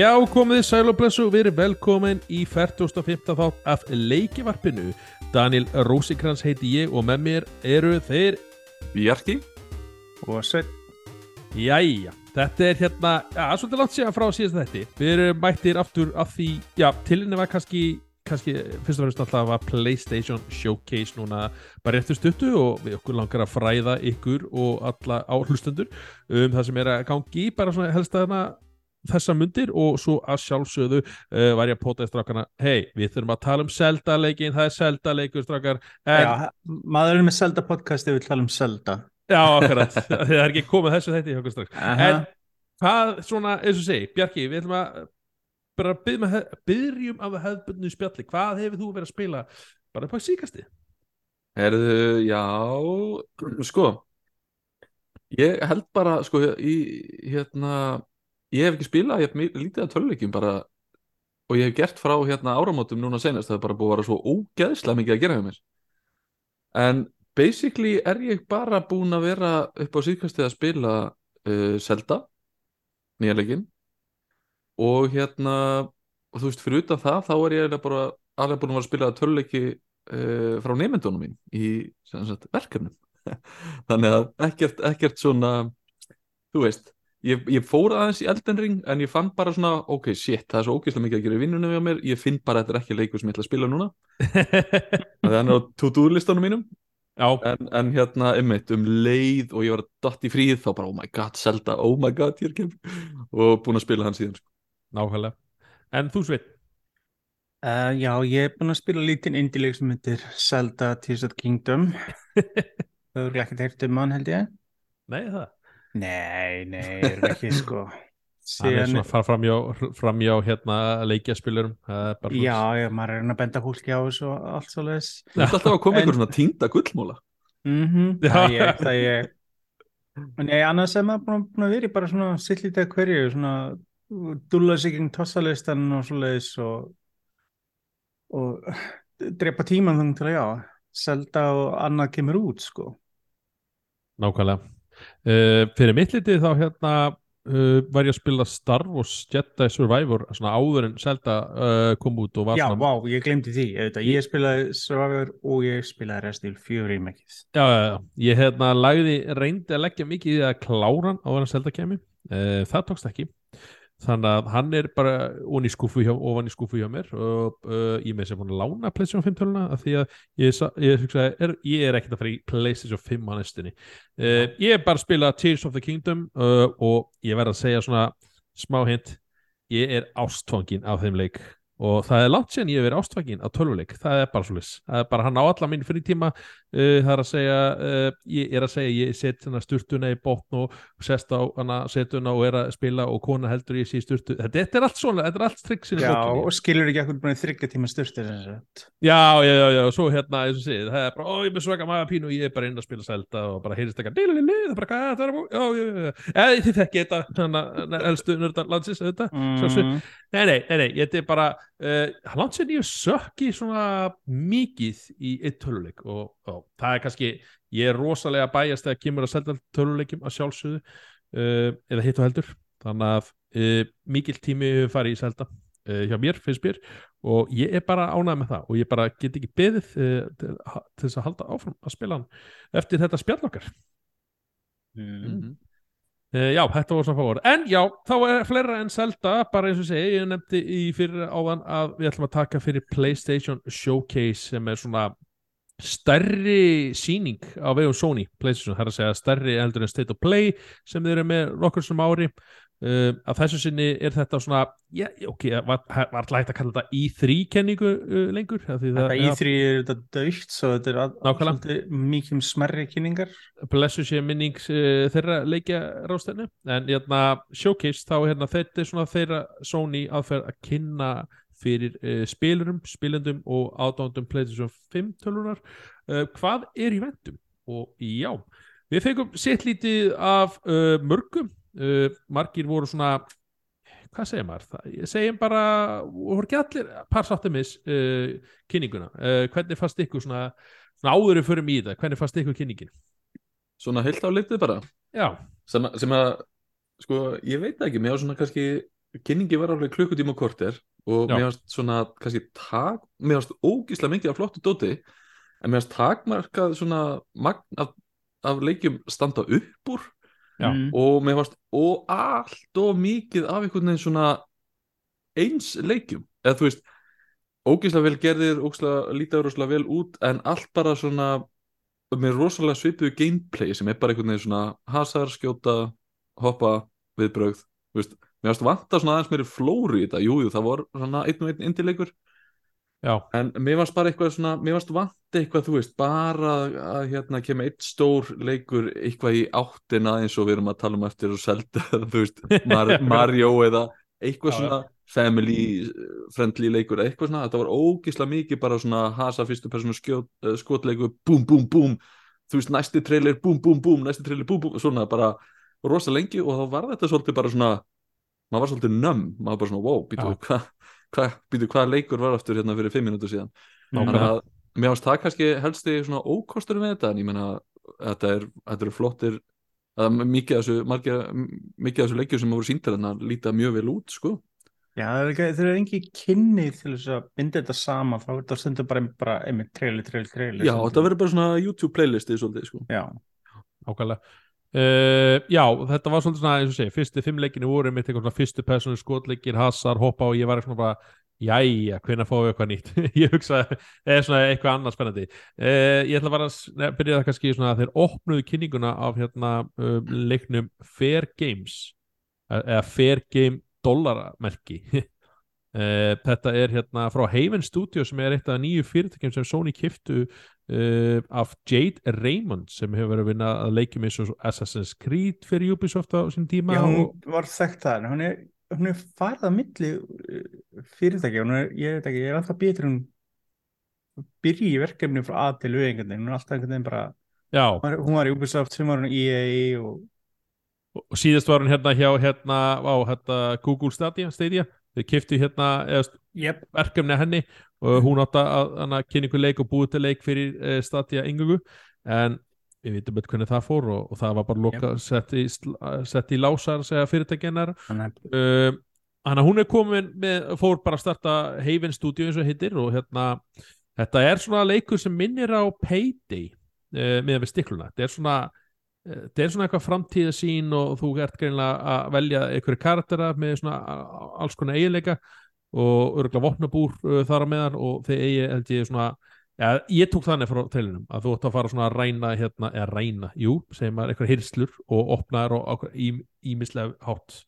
Já, komið sæl og blessu, við erum velkomin í 45. þátt af leikivarpinu. Daniel Rósikrans heiti ég og með mér eru þeir... Bjarki og Svein Jæja, þetta er hérna, já, svolítið langt séðan frá síðast þetta. Við erum mættir aftur af því, já, tilinni var kannski, kannski fyrst og fremst alltaf að PlayStation Showcase núna bara réttur stuttu og við okkur langar að fræða ykkur og alla áhlustendur um það sem er að gangi í bara svona helst að hana þessa mundir og svo að sjálfsögðu uh, var ég að pota í strákana hei, við þurfum að tala um Zelda-leikin það er Zelda-leikur strákar en, Já, maðurinn með Zelda podcasti vil tala um Zelda. Já, akkurat, það er ekki komið þessu þetta í okkur strax. Aha. en hvað svona, eins og segi, Bjarki við ætlum að bara byrjum, að, byrjum af hefðbundnu spjalli. Hvað hefur þú verið að spila bara upp á síkasti Herðu, já Sko Ég held bara, sko, í hérna Ég hef ekki spilað, ég hef lítið að töluleikjum bara og ég hef gert frá hérna áramótum núna senast, það er bara búið að vera svo ógeðslega mikið að gera hjá mér. En basically er ég bara búin að vera upp á síðkastið að spila uh, Zelda nýja leikinn. Og hérna og þú veist, fyrir utan það, þá er ég eiginlega bara alveg búin að vera að spila töluleiki uh, frá nefndunum mín í sagt, verkefnum. Þannig að ekkert, ekkert svona þú veist ég, ég fór aðeins í Elden Ring en ég fann bara svona, ok, shit, það er svo ógeðslega mikið að gera í vinnunum hjá mér, ég finn bara að þetta er ekki leikur sem ég ætla að spila núna. Það er hann á to-do listanum mínum. Já, en, en hérna, einmitt, um leið og ég var að dott í fríð, þá bara, oh my god, Zelda oh my god, ég er kem og búin að spila hann síðan sko. nákvæmlega. En þú sveit, uh, Já, ég er búin að spila lítinn indie-leik sem heitir Zelda Tears of the Kingdom. Þau eru ekki teirt um hann held ég? Nei það Nei, nei, eru ekki sko hann er svona að fara framjá, framjá hérna leikjaspilurum það er bara Já, já, maður er að reyna að benda fólki á þessu og allt svo leis þú ert alltaf að koma En- einhver svona týnda gullmóla mm Já. Það er ég, það er ég En ég annars er maður búin, búin að vera í bara svona sittlítið að hverju, svona dúlla sig gegn tossalistan og svo leiðis og, og drepa tíman þannig til að já, selda og annað kemur út sko. Nákvæmlega. Uh, fyrir mitt litið þá hérna uh, var ég að spila Star Wars Jedi Survivor svona áður en Zelda uh, kom út og var Já, svona... vá, ég glemdi því, auðvitað. ég spilaði Survivor og ég spilaði Resident Evil 4 remakið. Já. Ég hérna lagði, reyndi að leggja mikið í að klára hann áður en Zelda kemi. Það tókst ekki. Þannig að hann er bara ofan í skúfu hjá, í skúfu hjá mér og uh, ég með sem búin að lána PlayStation 5 töluna af því að ég, ég, er, ég er ekkert að fara í PlayStation 5 á næstunni. Uh, ég er bara að spila Tears of the Kingdom uh, og ég verð að segja svona smá hint, ég er ástfangin af þeim leik og það er langt síðan ég hef verið ástfangin af tölvuleik, það er bara svo það er bara hann á alla mín frítíma uh, það er að segja, uh, ég er að segja ég set hérna sturtuna í botn og sest á hana setuna og er að spila og kona heldur ég sé í sturtu. Þetta, þetta er allt svona, þetta er allt triksin í Já, bókinni. og skilur ekki ekkur búin þryggja tíma sagt. Já, já, já, já, og svo hérna, segið, það er bara, ó, ég er svaka maga pínu og ég er bara inn að spila selda og bara heyrist eitthvað, það er bara, það er, já, já, já, já, eða þið þekki þetta, þannig að elstu nördan landsins, þetta, sjálfsög, Mm, nei, nei, nei, nei, þetta er bara, uh, landsinn ég sökki svona mikið í eitt töluleik og, og það er kannski, ég er rosalega bæjast þegar kemur að selda töluleikum að sjálfsögðu, uh, eða hitt og heldur, þannig að uh, mikil tími hefur farið í selda uh, hjá mér, finnst mér og ég er bara ánægð með það og ég bara get ekki beðið uh, til, til þess að halda áfram að spila hann eftir þetta spjall okkar. Mm. Uh, Já, þetta var svona fáur En já, þá er fleira en Zelda bara eins og segi, ég nefndi í fyrir áðan að við ætlum að taka fyrir PlayStation Showcase sem er svona stærri síning á vegum Sony PlayStation, það er að segja stærri heldur en State of Play sem þeir eru með nokkur sem ári uh, að þessu sinni er þetta svona já, ok, var, var alltaf hægt að kalla þetta í3 kenningu uh, lengur Þetta það- í þrý er þetta dögt, svo þetta er mikið smerri kynningar. blessu sé minning uh, þeirra leikja rástefnu en hérna showcase þá hérna þetta er svona þeirra Sony aðferð að kynna fyrir uh, spilurum, spilendum og ádándum PlayStation 5 tölunar uh, hvað er í vendum? Og já, við fengum sitt lítið af uh, mörgum uh, margir voru svona hvað segir maður? Það, segjum bara voru ekki allir parsáttumis uh, kynninguna, uh, hvernig fannst ykkur svona, svona áðurum fyrir mig í það, hvernig fannst ykkur kynningin? Svona heilt á litið bara. Sem, sem að, sko, ég veit ekki mér var svona kannski kynningi var alveg klukkutíma og korter og mér varst svona kannski tak, mér varst ógíslega mikið af flottu dóti en mér varst takmarkað svona magn af, af leikjum standa upp úr. Mm. og mér varst og allt og mikið af einhvern veginn svona eins leikjum. Eða þú veist, ógíslega vel gerðir lítið rosalega vel út en allt bara svona með rosalega svipuðu gameplay sem er bara einhvern veginn svona hasar, skjóta hoppa, viðbrögð. Þú veist, mér varst vanta svona aðeins meiri flóru í þetta, jújú, jú, það var svona einn og einn indileikur Já, en mér varst bara eitthvað svona, mér varst vant eitthvað, þú veist, bara að hérna kemur eitt stór leikur eitthvað í áttina eins og við erum að tala um eftir og selda, þú veist, Mar Mario eða eitthvað Já, svona family friendly leikur, eitthvað svona, þetta var ógislega mikið bara svona hasa fyrstu personu skjót, uh, skotleikur, búm, búm, búm. Þú veist, næsti trailer, búm, búm, búm næsti trailer, búm, búm, svona bara rosa lengi og þá var þetta svolítið bara svona maður var svolítið nömm, maður bara svona wow, býtu, Já. Hvað hva, býtu, hvað leikur var aftur hérna fyrir fimm mínútur síðan? Þannig að mér finnst það kannski helsti svona ókostur með þetta en ég meina þetta er, þetta eru flottir að mikið af þessu margir, mikið af þessu leikjur sem voru síndir þannig að líta mjög vel út sko. Já, það er ekki, þeir eru engi kynni til þess að binda þetta saman, þá er þetta stundum bara, bara einmitt trailer, trailer, trailer. já, þetta verður bara svona YouTube playlisti svolítið sko. Já, ákvæmlega Uh, já, þetta var svolítið svona, eins og segi, fyrstu fimm leikinu voru mitt eitthvað svona fyrstu personu skotleikir, hassar, hoppa og ég var svona bara, jæja, hvenær fáum við eitthvað nýtt? Ég hugsa, eða svona eitthvað annað spennandi? Uh, ég ætla bara að byrja það kannski svona að þeir opnuðu kynninguna af hérna uh, leiknum Fair Games eða Fair Game dollaramerki Uh, þetta er hérna frá Haven Studio sem er eitt af nýju fyrirtækjum sem Sony kiftu uh, af Jade Raymond sem hefur verið að vinna að leikjum eins og Assassin's Creed fyrir Ubisoft á sín tíma já hún og, var þekkt það, hún er, hún er farið að milli fyrirtæki, hún er, ég ég er alltaf betur hún byrji í verkefni frá A til veginn, hún er alltaf einhvern veginn bara, já, hún var í Ubisoft sem var hún í EA og, og síðast var hún hérna hjá hérna, á, hérna Google Stadia, Stadia þau kiftu hérna jep, verkefni henni og hún átti að, kynna ykkur leik og búið til leik fyrir uh, Stadia yngungu en við vitum betur hvernig það fór og, og það var bara loka sett í, sl- sett í lásar segja fyrirtækjennar þannig uh, að hún er komin með, fór bara að starta Haven Studio eins og heitir og hérna, þetta er svona leikur sem minnir á Payday uh, með við stikluna. Þetta er svona, þetta er svona eitthvað framtíðasín og þú ert greinlega að velja einhverju karaktera með svona alls konar eiginleika og örgulega vopnabúr þar á meðan og þeir eigi held ég svona Ja, ég tók þannig frá trailinum að þú ætti að fara svona að ræna hérna, eða ræna, jú, segjum maður eitthvað hirslur og opnaður og ímislega hátt.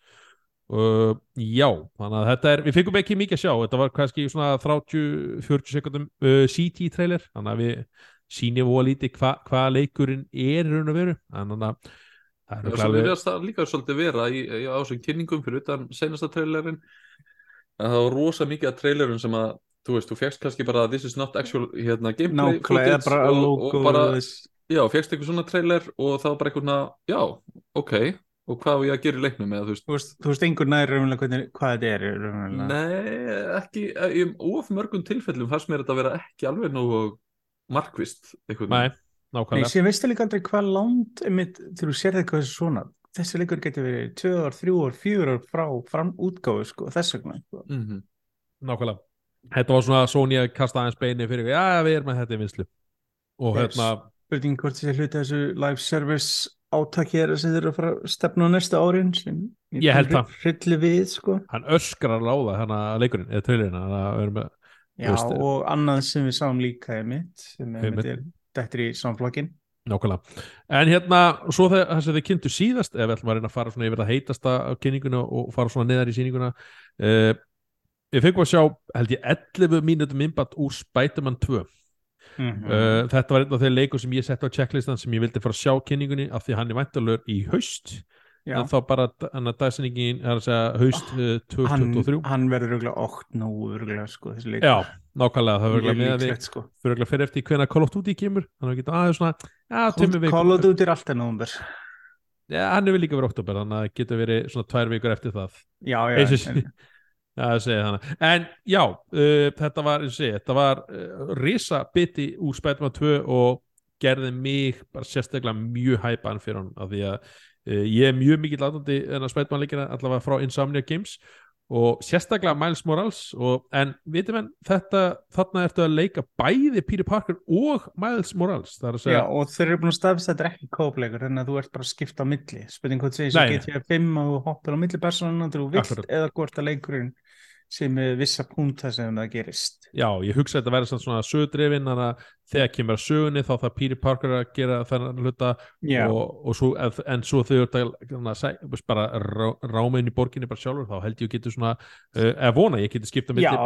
Uh, já, þannig að þetta er við fengum ekki mikið að sjá, þetta var kannski svona 30-40 sekundum uh, CT trailer, þannig að við sýnum og lítið hva, hvað leikurinn er í raun og veru, þannig að það er alveg- virðast það líka svolítið vera í, í á þessum kynningum fyrir utan senasta trailerin að það var rosa mikið af trailerum sem að þú veist, þú fegst kannski bara this is not actual hérna, gameplay nákvæmlega footage bara og, logo og bara, já, fegst eitthvað svona trailer og það var bara eitthvað svona, já, ok og hvað var ég að gera í leiknum? Eða þú veist. Þú veist, þú veist einhver nær raunverulega hvernig, hvað þetta er raunverulega. Nei, ekki, í of mörgum tilfellum fannst mér þetta að vera ekki alveg nógu markvist Nei, veginn. Nei, nákvæmlega sem veistu líka aldrei hvað langt einmitt, þegar þú sér eitthvað þessu svona þessi leikur getur verið 2 ár, 3 ár, 4 ár frá fram útgáfu sko, þess vegna sko. Mhm. nákvæmlega þetta var svona Sony að kasta aðeins beini fyrir já, við erum með þetta í vinslu og hérna, spurning hvort þessi hluti þessu live service átaki er sem þeir eru að fara að stefna á næsta árin sem Ég held það. sko hann öskrar á það hérna leikurinn, eða trailerinn þannig að við erum með Já, veist, og annað sem við sáum líka í mitt sem er mitt er dættir í samflokkin Nákvæmlega. En hérna, svo þess að þið kynntu síðast, ef við ætlum að reyna að fara svona yfir það heitasta á kynninguna og fara svona neðar í sýninguna, uh, við fengum að sjá, held ég, 11 mínútum innbatt úr Spider-Man 2. mm Uh, þetta var einn af þeir leikur sem ég sett á checklistan sem ég vildi fara að sjá kynningunni af því hann er væntalur í haust, en þá bara hann dagsinningin er að segja haust hann, 2023. hann verður örgulega 8 nú örgulega sko þessi leikur Já, nákvæmlega, það verður líklegt, sko. fyrir eftir hvenær Call of Duty kemur, þannig að við getum aðeins. Call of Duty er alltaf nómber Já, hann er vel líka verið oktober, þannig að það getur verið svona tvær vikur eftir það. Já, já, Eins og en, þannig. En já, uh, þetta var, segja, þetta var uh, risa biti úr Spider-Man 2 og gerði mig bara sérstaklega mjög hæpaðan fyrir hann af því að ég er mjög mikið látandi en að Spider-Man leikina allavega frá Insomnia Games og sérstaklega Miles Morales og, en vitum en þetta þarna ertu að leika bæði Peter Parker og Miles Morales að Já, og þeir eru búin að að er ekki þannig að þú ert bara að skipta á milli. Spurning hvað segir Nei, sem nei. GTA 5 og hoppar á milli persónuna þegar þú vilt eða hvort að leikurinn sem er vissa púnta sem það gerist. Já, ég hugsa að þetta verður svona sögudrifin þannig að þegar kemur að sögunni þá þarf Peter Parker að gera þennan hluta og, og svo, en, svo þau að að bara rá, ráma inn í borginni bara sjálfur þá held ég að getur svona eða vona ég geti skipta milli Já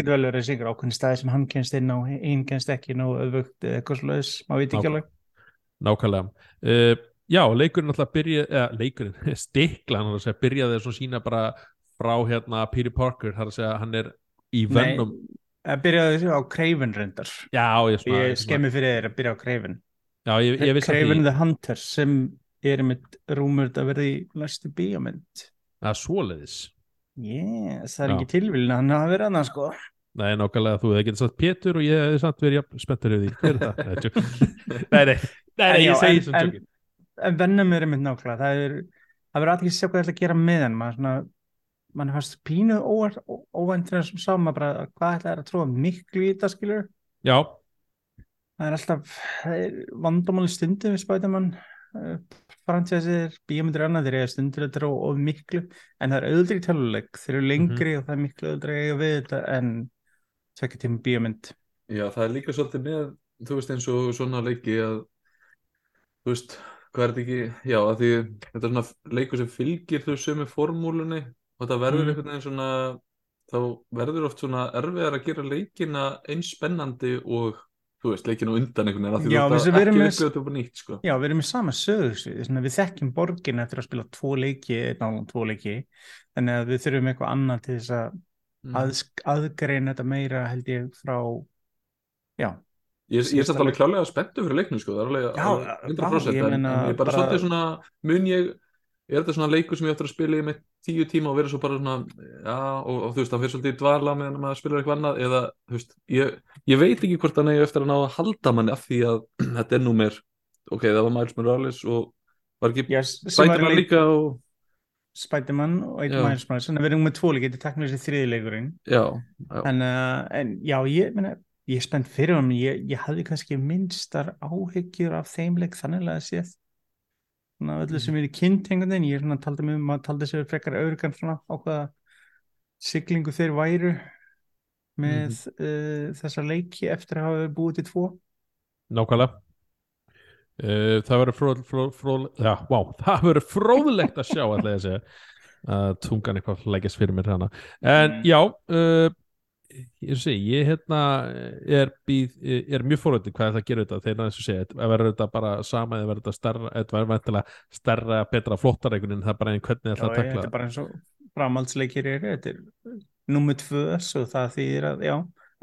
getur vel verið að sigur ákveðin staði sem hann kennst inn á einn kennst ekki nú öðvögt eða eitthvað slöðis, maður veit ekki Nákvæmlega. alveg. Nákvæmlega. Uh, já, leikurinn alltaf byrja eða leikurinn, stiklan hann að segja, byrjaði svo sína bara frá hérna Peter Parker, það er að segja hann er í Venom að byrjaði á Craven reyndar. Já, ég, svona, ég skemmi fyrir þér að byrja á Craven. Já, ég, ég vissi að Craven því the Hunter sem er með rúmur að verði í næstu bíómynd. Að svoleiðis. Yes, það er Já. ekki tilvílin að hann hafa verið annars sko. Nei, nákvæmlega, þú hefði getið sagt Pétur og ég hefði samt verið spenntur yfir því. Hver er það? Nei, nei, nei, nei, ég segi en- tjókin en Venom er einmitt nákvæmlega. Það er, það verður aðeins að sjá hvað það ætla að gera með hann. Maður svona mann fannst pínu óvænt þegar sem sá maður bara hvað ætla er að tróða miklu í þetta skilur Já, það er alltaf það vandamáli stundu við Spiderman uh, fransæsir, bíómyndir annað þeir eiga stundur að tróða of miklu en það er auðvitað í töluleik, þeir eru lengri og það er miklu auðvitað að eiga við þetta en tvekja tíma bíómynd. Já, það er líka svolítið með, þú veist eins og svona leiki að, þú veist, hvað er þetta ekki, já, að því þetta er svona leikur sem fylgir þau sömu formúlunni og þetta verður Mm. einhvern veginn svona, þá verður oft svona erfiðar að gera leikina eins spennandi og, þú veist, leikina á undan einhvern veginn, Já, við erum með- nýtt, sko. Já, við erum með sama sögursvið, svona við þekkjum borgin eftir að spila tvo leiki, náðum tvo leiki, þannig að við þurfum eitthvað annað til þess að Mm. aðgreina þetta meira held ég frá, já, Ég, ég er samt alveg klálega spenntu fyrir leiknum sko, það er alveg Já, alveg 100% já, ég en, ég bara, bara- svolítið svona mun ég, er þetta svona leikur sem ég ætti að spila í með tíu tíma og vera svo bara svona já, og, og þú veist, hann fyrir svolítið í dvala meðan maður spilar eitthvað annað eða, þú veist, ég, ég veit ekki hvort hann eigi eftir að ná að halda manni af því að þetta er nú meir, ok, það var Miles Morales og var ekki sem Spiderman líka og, Spiderman og Já. Miles Morales, þannig að við erum með tvo leiki, þetta er teknilega þessi þriðileikurinn, já, já, en, uh, en já, ég, meina, ég er spennt fyrir hann, ég, ég hafði kannski minnstar áhyggjur af þeim leik þannig að séð, svona af öllu sem er í kynnt einhvern veginn, ég er svona taldi mig um að taldi sér frekar auðvitað svona á hvaða siglingu þeir væru með uh, þessa leiki eftir að hafa búið til tvo. Nákvæmlega. Uh, Það verður fróð Já, vá, það verður fróðlegt að sjá að að tungan eitthvað leggist fyrir mér hana En Mm. já uh, ég sé, ég hérna er, býð, er mjög fórhætti hvað það gerir þetta þegar þess að segja, að verður þetta bara sama eða verður þetta stærra, þetta verður vantilega stærra, betra, flottar einhvern veginn það er bara einn hvernig Já, það ég, takla. þetta er bara eins og framhaldsleikir eru, þetta er nummer tvö, svo það þýðir að, já,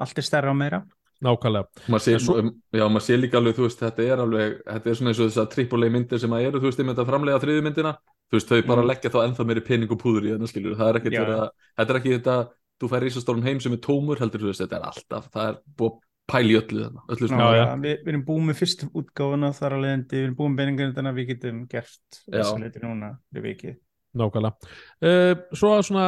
allt er stærra og meira. nákvæmlega, maður sé, svo- já, maður sé líka alveg, þú veist, þetta er alveg, þetta er svona eins og þess að triple A myndir sem að eru, þú veist, ég myndi að framlega þriðu myndina, þú veist, þau bara Mm. leggja þá ennþá meiri pening og púður í þennan skilur, það er ekkert Já, að, þetta er ekki þetta, þú fær ísastórun heim sem er tómur, heldur, þú veist, þetta er alltaf, það er búið í öllu þarna, svona, já. Við, við erum búið með fyrstu útgáfuna þar að leiðandi, við erum búið með beiningar þannig að við getum gert Já. þessa leiti núna fyrir vikið. nákvæmlega uh, Svo að svona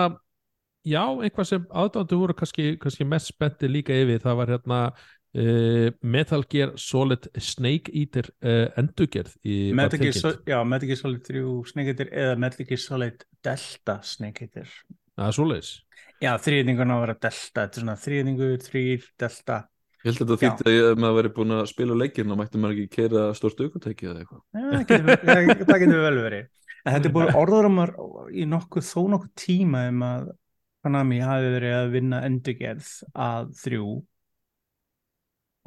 já, eitthvað sem aðdándu voru kannski, kannski mest spennti líka yfir, það var hérna uh, Metal Gear Solid Snake Eater uh, endurgerð Metal Gear Solid 3 Snake Eater eða Metal Gear Solid Delta Snake Eater. Það er svoleiðis Já, þriðningun á að vera Delta, þetta er svona þriðningur, þrýr, Delta. ég held að þetta þýtti að ef maður verið búin að spila leikirna, mætti maður ekki keira stórt aukutæki eða eitthvað. Já, það getur, vel verið. En þetta er búin orðrumar í nokkuð, þó nokkuð tíma um að Konami hafi verið að vinna endurgerð að þrjú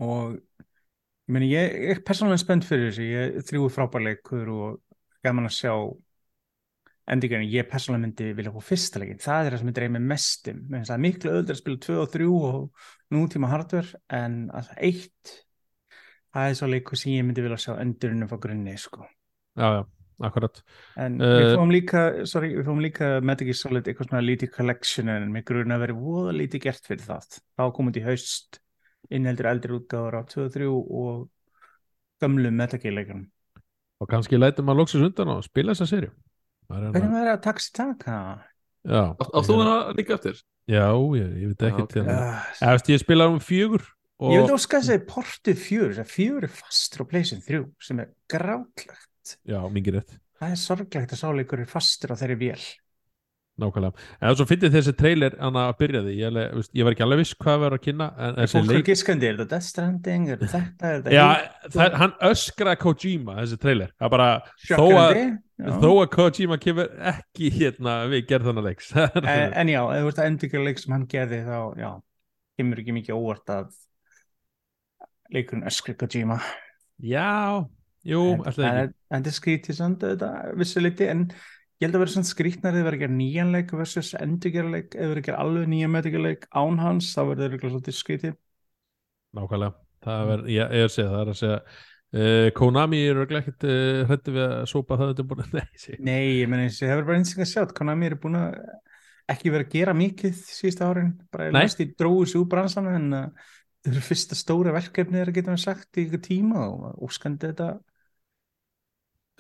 og ég meni, ég, er persónulega spennt fyrir þessu, ég þrjú frábærleikur og gaman að sjá endurgerðin, ég persónulega myndi vilja fá fyrsta leikin, það er það sem ég dreif með mestum, með þess að miklu öðru að spila 2 og 3 og nútíma hardware en að eitt. Það er svo leikur sem ég myndi vilja sjá endurinn frá grunni, sko. Já, já, akkurat. En Eh, við fáum líka, sorry, við fáum líka Metal Gear Solid eitthvað svona lítið collection en mig grunna að vera voða lítið gert fyrir það. Þá komum í haust innheldur eldri útgáður á 2 og 3 og gömlu Metal Gear leikunum. og kannski lætum maður loksins undan og spila þessa Það er Hvernig hérna- var það að taxi taka? Já, Átt þú hana líka eftir? Já, ég, ég veit ekki til Uh, Eða, veist, Ég spilaði um fjögur og ég vil óska að segja portið fjör þess að fjör er fastur á pleysin þrjú sem er grátlegt. Já, mingir rétt. Það er sorglegt að sáleikur er fastur á þeirri vél Nákvæmlega, en svo fyndið þessi trailer hann að byrjaði, ég, alveg, veist, ég var ekki alveg viss hvað var að kynna er fólk er giskandi, er þetta Death Stranding er þetta er þetta já, það, hann öskra Kojima þessi trailer, það er bara þó að, þó að Kojima kemur ekki hérna við gerð þannig leiks en, en já, ef þú ert að endur leik sem hann gerði þá, já, kemur ekki mikið óvart að leikurinn öskri Kojima. Já, jú, alltaf ekki. en þetta skrítið samt þetta vissu liti, en ég held að vera svona skrítnar eða vera að gera nýjan leik versus endurgerð leik, eða vera að gera alveg nýjan meðtökja leik án hans, þá verður það svolítið skrítið Nákvæmlega, það er, ég, ég er að segja það er að segja uh, Konami eru ekkert uh, hrættu við að sópa það þetta búin Nei, sí. Nei, ég meina eins og það verður bara eins og að sjá Konami eru búin að ekki vera að gera mikið síðustu árin, bara Nei. næst í dróðu sér úr bransana en uh, það eru fyrsta stóra verkefni þeirra getum við sagt í ykkur tíma og óskandi þetta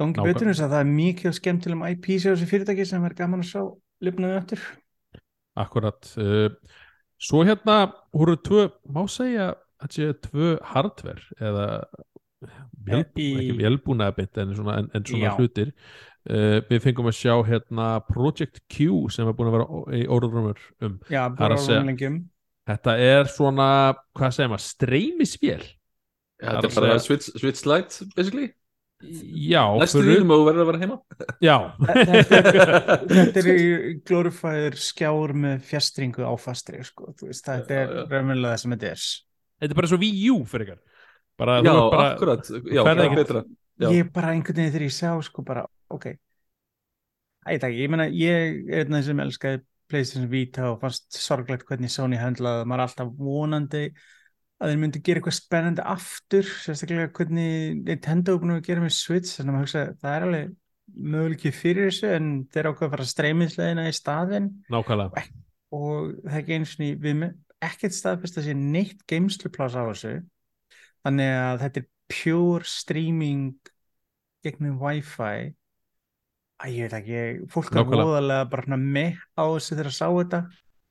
gangi Nákvæm- betur þess að það er mikið skemmtilegum IP sér þessi fyrirtæki sem er gaman að sjá lifnaði eftir. Akkurat uh, Svo hérna voru tvö, má segja að séu tvö hardware eða vél, Í- ekki velbúnaða bytt en svona, en, en svona hlutir. Uh, Við fengum að sjá hérna Project Q sem er búin að vera í orðrumur um. Já, bara segja- lengjum Þetta er svona, hvað segir maður, Það er þetta er bara Switch Lite, basically Já, Næstu fyrir- þínum og þú verður að vera heima. Já, Þetta er- er í glorifæður skjár með fjastringu á fastri sko. Þú veist, þetta er raunverulega það sem þetta er. Þetta er bara svo Wii U fyrir ykkar. Bara, Já, bara, akkurat. Já, er Já. ég bara einhvern veginn þegar ég sá sko bara, ok. Æ, takk, ég meina, ég er einn af þeim sem elskaði PlayStation Vita og fannst sorglegt hvernig Sony handlaði, maður er alltaf vonandi að þeir myndi gera eitthvað spennandi aftur, sérstaklega hvernig Nintendo er búin að gera með Switch þannig að maður hugsa, það er alveg möguleiki fyrir þessu en þeir ákveða að fara streymisleðina í staðinn. Nákvæmlega. Og það er ekki eins og við með ekkert staðfest að sé neitt geimslupláss á þessu. Þannig að þetta er pure streaming gegnum wifi. Að ég veit ekki, fólk er voðalega bara með á þessu þegar að sá þetta.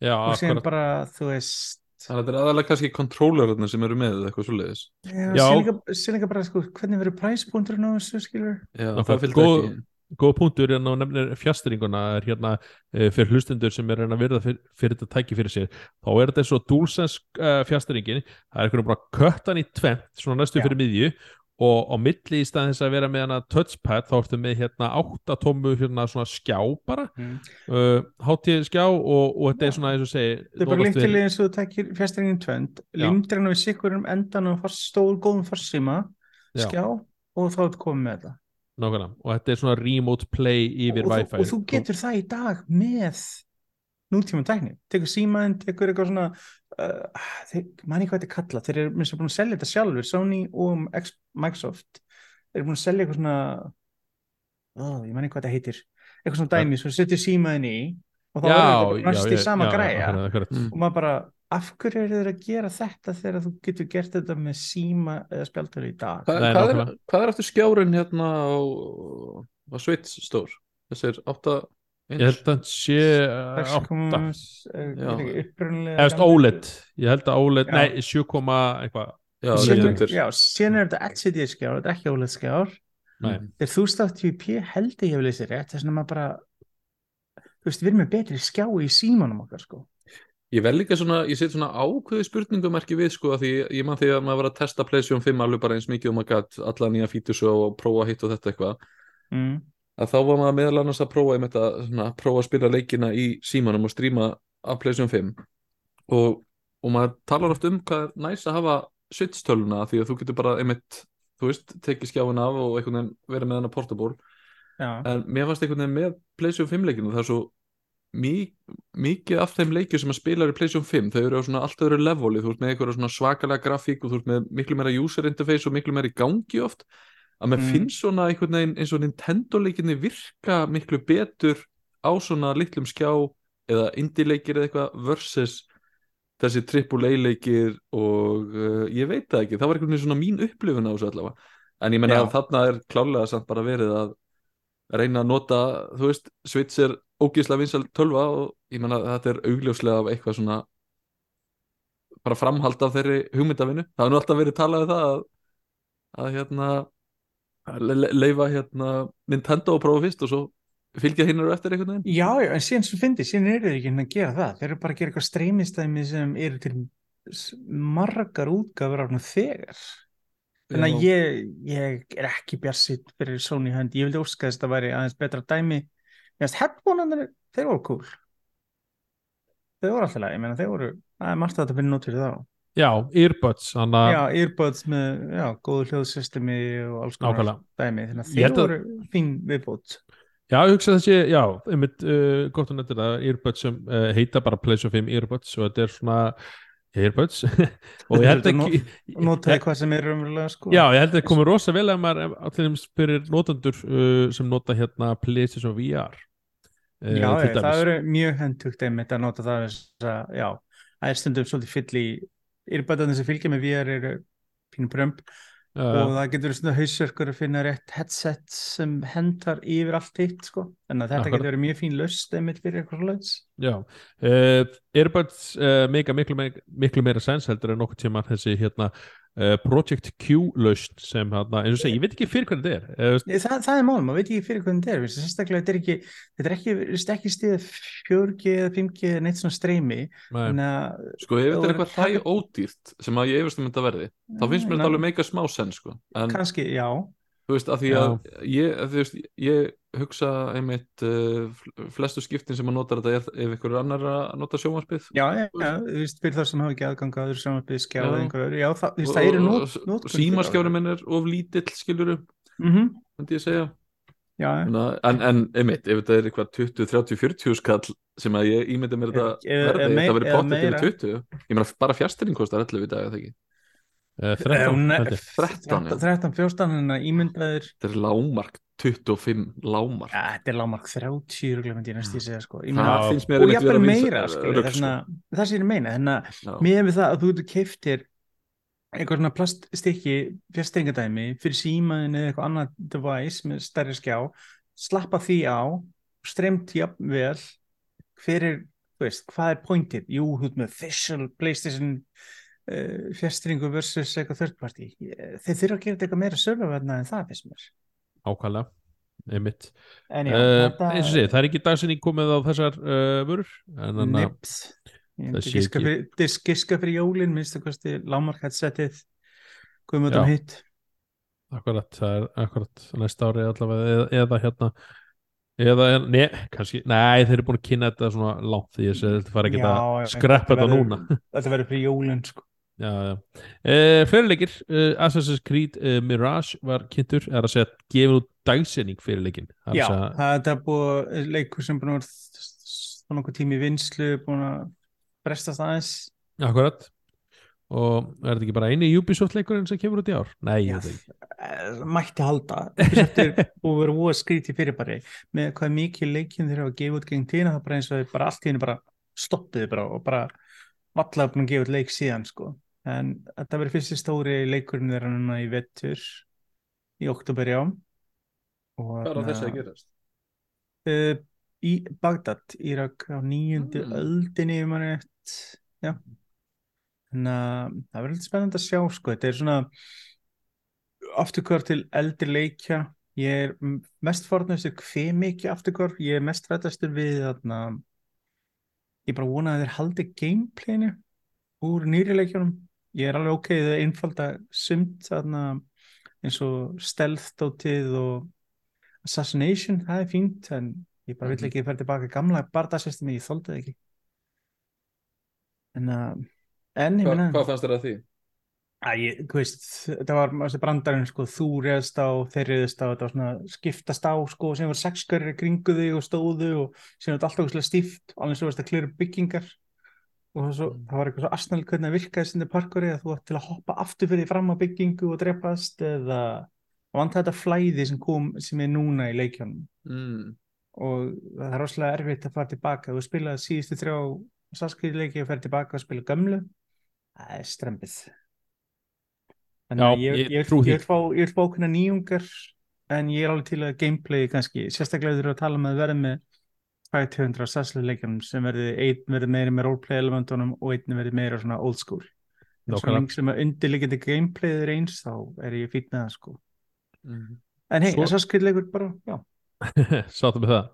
Já, og akkurat. bara, þú veist Þannig að þetta er aðalega kannski kontrollerarnir sem eru með eða eitthvað svo leiðis já, Já. síðan líka- bara, sko, hvernig verður præspunkturinn á þessu, skilur Já, Nákvæmlega. það fylgdi Góð- ekki góð punktur en á nefnir fjastringuna er hérna uh, fyrir hlustundur sem er að reyna að virða fyrir, fyrir þetta tæki fyrir sér þá er þetta og DualSense uh, fjastringin það er einhvern veginn bara köttan í tvent svona næstu Já. fyrir miðju og á milli í staðin þess að vera með hana touchpad þá ertu með hérna áttatómu hérna svona skjá bara mm. uh, hátíð skjá og, og þetta Já. er svona eins og segi þetta er bara líktilega verið- eins og þú tekir fjastringin tvönd, Já. limdir hann við sikkurum endan og stór góðum farsíma Já. skjá og þá er komið með þetta nákvæmlega og þetta er svona remote play yfir og, Wi-Fi og þú getur það í dag með nútíma tækni. Tekur símaðin, tekur eitthvað svona uh, manni hvað þetta er kallað. Þeir eru minnst að búin að selja þetta sjálfur Sony og Microsoft. Þeir eru búin að selja eitthvað svona oh, ég manni hvað þetta heitir. Eitthvað svona dæmi, svo setur símaðin í og þá er þetta næst í sama græja. akkurat, akkurat. Mm. og maður bara, af hverju eru þeir að gera þetta þegar þú getur gert þetta með síma eða spjaldtölu í dag? Hvað, Nei, hvað, er, hvað er aftur skjárin hérna á, á Switch stór? Þessir 8 ég held að sé uh, 6, átta Já. upprunlega Efst OLED, ég held að OLED, Já. nei 7, eitthvað Já, síðan, er- er þetta LCD skjár, þetta er ekki OLED skjár Nei. þegar þú státt TVP held ég hefur leysið rétt þess að maður bara þú veist, við erum með betri skjá í símanum okkar sko Ég vel líka svona, ég set svona ákveði spurningumerki við sko að því ég man því að maður var að testa PlayStation 5 alveg bara eins mikið og maður gætt alla nýja fítus og prófa hitt og þetta eitthvað mm. Að þá var maður meðal annars að prófa að svona, prófa að spila leikina í símanum og stríma af PlayStation 5 og, og maður talar oft um hvað er næs að hafa switch-töluna því að þú getur bara einmitt, þú veist, tekið skjáin af og verið með hana portable. Já, en mér fannst einhvern veginn með PlayStation 5 leikinu það er svo mí, mikið af þeim leikjum sem að spila í PlayStation 5 þau eru á svona allt öðru leveli. Þú ert með einhverja svakalega grafík og þú ert með miklu meira user interface og miklu meira í gangi oft að mér Mm. finnst svona einhvern veginn eins og Nintendo leikinni virka miklu betur á svona litlum skjá eða indie leikir eða eitthvað versus þessi AAA leikir og uh, ég veit það ekki, það var einhvern veginn svona mín upplifun á þessu allavega en ég menna Já. að þarna er klálega samt bara verið að reyna að nota, þú veist, Switch er ógíslega vinsal tölva og ég menna þetta er augljóslega af eitthvað svona bara framhald af þeirri hugmyndavinu. Það er nú alltaf verið talað um það að, að hérna að leifa hérna Nintendo að prófa fyrst og svo fylgja hinn eru eftir einhvern veginn. Já, já, en síðan sem fyndi, síðan eru þeir ekki hérna að gera það. Þeir eru bara að gera eitthvað streymistæmi sem eru til margar útgáfur af þegar. Þannig að ég, ég er ekki bjarsitt fyrir Sony hönd. Ég vildi óska þess að það væri aðeins betra dæmi. Veist, headphone-anir, þeir voru cool. Þeir voru alltaf leið, ég meina, þeir voru, það er margt að þetta finna út fyrir þá. Já, earbuds þannig að Já, earbuds með, já, góðu hljóðsystemi og alls konar dæmi. Þannig að Ég þeir að- voru fín viðbót. Já, ég hugsa þessi, já, einmitt uh, gott að nefnir það, earbuds sem uh, heita bara PlayStation 5 earbuds og þetta er svona earbuds og ég held ekki Og notaði hvað sem er umverulega, sko. Já, ég held að það komið rosa vel að maður allir fyrir notendur uh, sem nota hérna PlayStation VR uh, Já, ég, það eru mjög hendugt einmitt að nota það þess að, já, það er stundum svolítið fyll í yrbæðan sem fylgja með VR eru pínu brömb og uh, það getur svona hausverkur að finna rétt headset sem hendar yfir allt hitt, sko. Að þetta Akkurat. getur verið mjög fín löst einmitt fyrir eitthvað slags. Já, uh, earbuds uh, meika miklu, miklu meira sens heldur en nokkuð tíma þessi hérna Project Q lausn sem hérna, eins og segi, ég veit ekki fyrir hvernig þetta er uh, Það, það er málum, maður veit ekki fyrir hvernig þetta er, sérstaklega þetta er ekki, þetta er ekki, ekki stíð 4G eða 5G eða neitt svona streymi, nei, Sko ef þetta er eitthvað hræ taka- ódýrt sem að ég efast um þetta verði þá finnst mér þetta alveg meika smá sen sko. En kannski, já, þú veist að því að ég, að veist, ég hugsa einmitt fl- flestu skiptin sem að nota þetta er ef ykkur annar að nota sjónvarpið já, já, já, þú veist, fyrir það sem hafa ekki aðgang að öðru samanbyrð skjá Já. það, það eru nót, símaskjári minn er of lítill skiluru, mm -hmm. myndi ég segja Já. Þannig en, en einmitt, ef þetta er eitthvað 20, 30, 40 skall sem að ég ímyndi mér þetta verði, þetta verði meira. yfir 20 ég meina bara fjastering kostar 11 í dag eða ekki uh, 13 Eh, held ég. 13, já. 13, 14, en að ímyndaður þetta er lámark 25 lámark ja, þetta er lágmark 30 örugglega myndi ég næst í segja sko. Mér og vera meira þarna, það sem ég meina þannig að sko. Við það að þú getur keiftir eitthvað svona plaststykki fjastringadæmi fyrir símaðin eða eitthvað annað device með stærri skjá slappa því á streymt jafnvel fyrir, þú veist, hvað er pointið? Jú, þú veist með official PlayStation uh, fjastringu versus eitthvað party. Ég- þeir þurfa að gera eitthvað meira sörfaverna en það finnst mér. Ákvæðlega einmitt. Já, uh, þetta eins og segi, það er ekki dagsinni komið á þessar uh, vörur að Nips. Sé ekki- fyrir, jólin minnst að kosti lámark headsetið Guðmundum Já. hitt. Akkurat, það er akkurat næsta ári allavega eða, eða hérna eða, ne, kannski, nei þeir eru búin að kynna þetta svona langt því segi þetta fara ekki að skreppa þetta núna. Þetta verður fyrir jólin sko. Uh, fyrirleikir uh, Assassin's Creed uh, Mirage var kynntur, er að segja gefin út dagsinning fyrirleikin Já, það er búið leikur sem búin að vera nokkuð tími vinslu búin að brestast aðeins. Akkurat. Og er þetta ekki bara eini Ubisoft leikurinn sem kemur út í ár? Nei, Já, mætti halda. Ubisoft er búið að vera skríti fyrirbæri. Með hvað mikið leikinn þeir hafa gefið út gegn tína það er bara eins og bara allt henni bara stoppiði bara og bara að gefa út leik síðan sko en þetta verður fyrsti stóri leikurinn þeirra núna í vettur í oktober já. Og hvað er á þessu að gerast? uh, í Bagdad, Írak á nýjundu Mm. öldinni ef maður rétt. Já. Þannig að það verður eitthvað spennandi að sjá sko, þetta er svona afturkvör til eldri leikja. Ég er mest fornastur hver mikið afturkvör, ég er mest rættastur við þarna ég bara vona að þeir haldi gameplayinu úr nýri leikjunum ég er alveg ok, það er einfalda sumt þarna eins og stealth-dótið og assassination, það er fínt en ég bara vill Mhm. ekki fara tilbaka gamla barndasystemi, ég þoldi það ekki en að en ég Hva, hvað fannst þér að því? að ég, þú veist, þetta var brandarinn sko, þú reðst á, þeir reðst á þetta var svona skiptast á sko, sem var sexkörri kringu þig og stóðu og sem var alltaf stíft, alveg svo varst að klira upp byggingar og svo, Mm. það var eitthvað svo asnal hvernig það virkaði sinni parkori að þú átt til að hoppa aftur fyrir fram á byggingu og drepast eða vant þetta flæði sem kom sem er núna í leikjónum Mm. og það er rosalega erfitt að fara tilbaka. Þú spilaði síðustu þrjá saskriðleiki og fer tilbaka og spila gömlu. Það er strempið þannig að ég, ég ég, ég, vil fá, okkurna nýjungar en ég er alveg til að gameplay kannski, sérstaklega þurfa að tala með að verða með 200 sasslega leikjanum sem verði, einn verði meiri með roleplay elementunum og einn verði meira svona old school. En svo lengi sem að undirliggjandi gameplay er eins þá er ég fýtt með það sko. Mhm. en hei, Svo- Assassin's Creed leikur bara, já. Sáttum við það.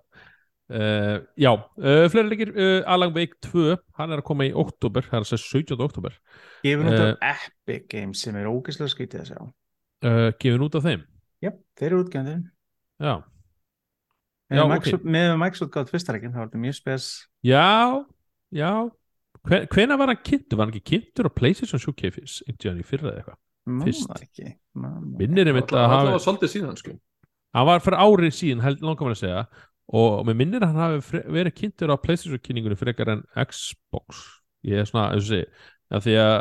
Uh, Já, uh, fleiri leikir uh, Alan Wake 2, hann er að koma í oktober, það er að segja 17. oktober gefin út af Epic Games sem er ógeðslega skítið að sjá. uh, gefin út af þeim. Já, þeir eru Já, með Já, með Microsoft gátt fyrsta leikin þá var þetta mjög spes. Já, já. Hven, Hvenær var hann kynntur? Var hann ekki kynntur á PlayStation Showcase í fyrra eða eitthvað? Fyrst. Minnir einmitt að Alla- hafa allavega svolítið síðan sko. Hann var fyrir árið síðan held langar maður að segja. Og með minnir að hann hafi verið kynntur á PlayStation kynningunni frekar en Xbox. Ég er svona, eins og segi að því að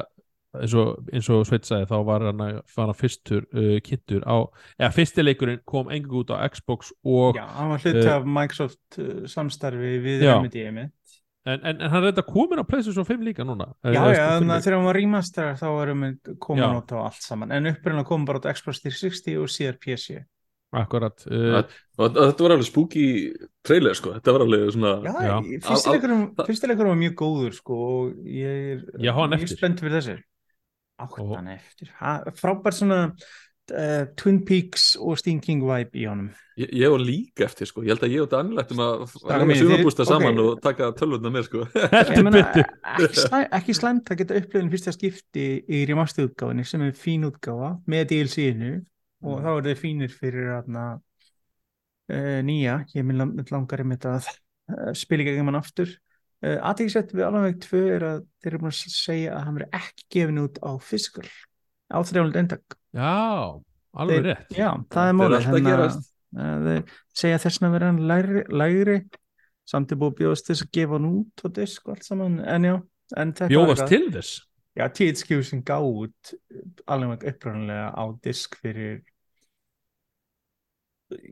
eins og, eins og Sveit sagði þá var hann, að- hann fyrstur uh, kynntur á, eða fyrstileikurinn kom engur út á Xbox og já, hann var hluti Eh, af Microsoft uh, samstarfi við. Remedy einmitt. en, en, en hann er þetta komin á PlayStation 5 líka núna já, já, þannig að þegar hann var remaster þá varum við komin Já. út á allt saman. En upprænlega kom bara út á Xbox 360 og síðar PC akkurat uh, og þetta var alveg spooky trailer sko. Þetta var alveg svona já, fyrstileikurinn var mjög góður sko og ég er mjög spennt fyrir þessu áttan eftir. Ha, frábær svona uh, Twin Peaks og Stephen King vibe í honum. Ég, ég var líka eftir sko. Ég held að ég og Daniel ættum að lega sumabústa saman ok. og taka tölvöldna með sko. Ég meina, ekki, slæ, ekki slæmt að geta upplifin fyrsta skipti í remaster útgáfinni sem er fín útgáfa með DLC-inu og þá er þið fínir fyrir aðna, uh, nýja, ég minn lang- langar einmitt að uh, spila í gegnum hann aftur uh, aðtíksett við alveg tvö er að þeir eru búin að segja að hann verið ekki gefin út á physical á þrjáld endak já, alveg rétt. já, það er er málið alltaf að hérna, gerast. uh, þeir segja þess að vera hann lægri, lægri. Samt er búið að bjóðast þess að gefa hann út á disk og allt saman, en já en bjóðast til þess? Já, THQ sem gá út alveg upprænlega á disk fyrir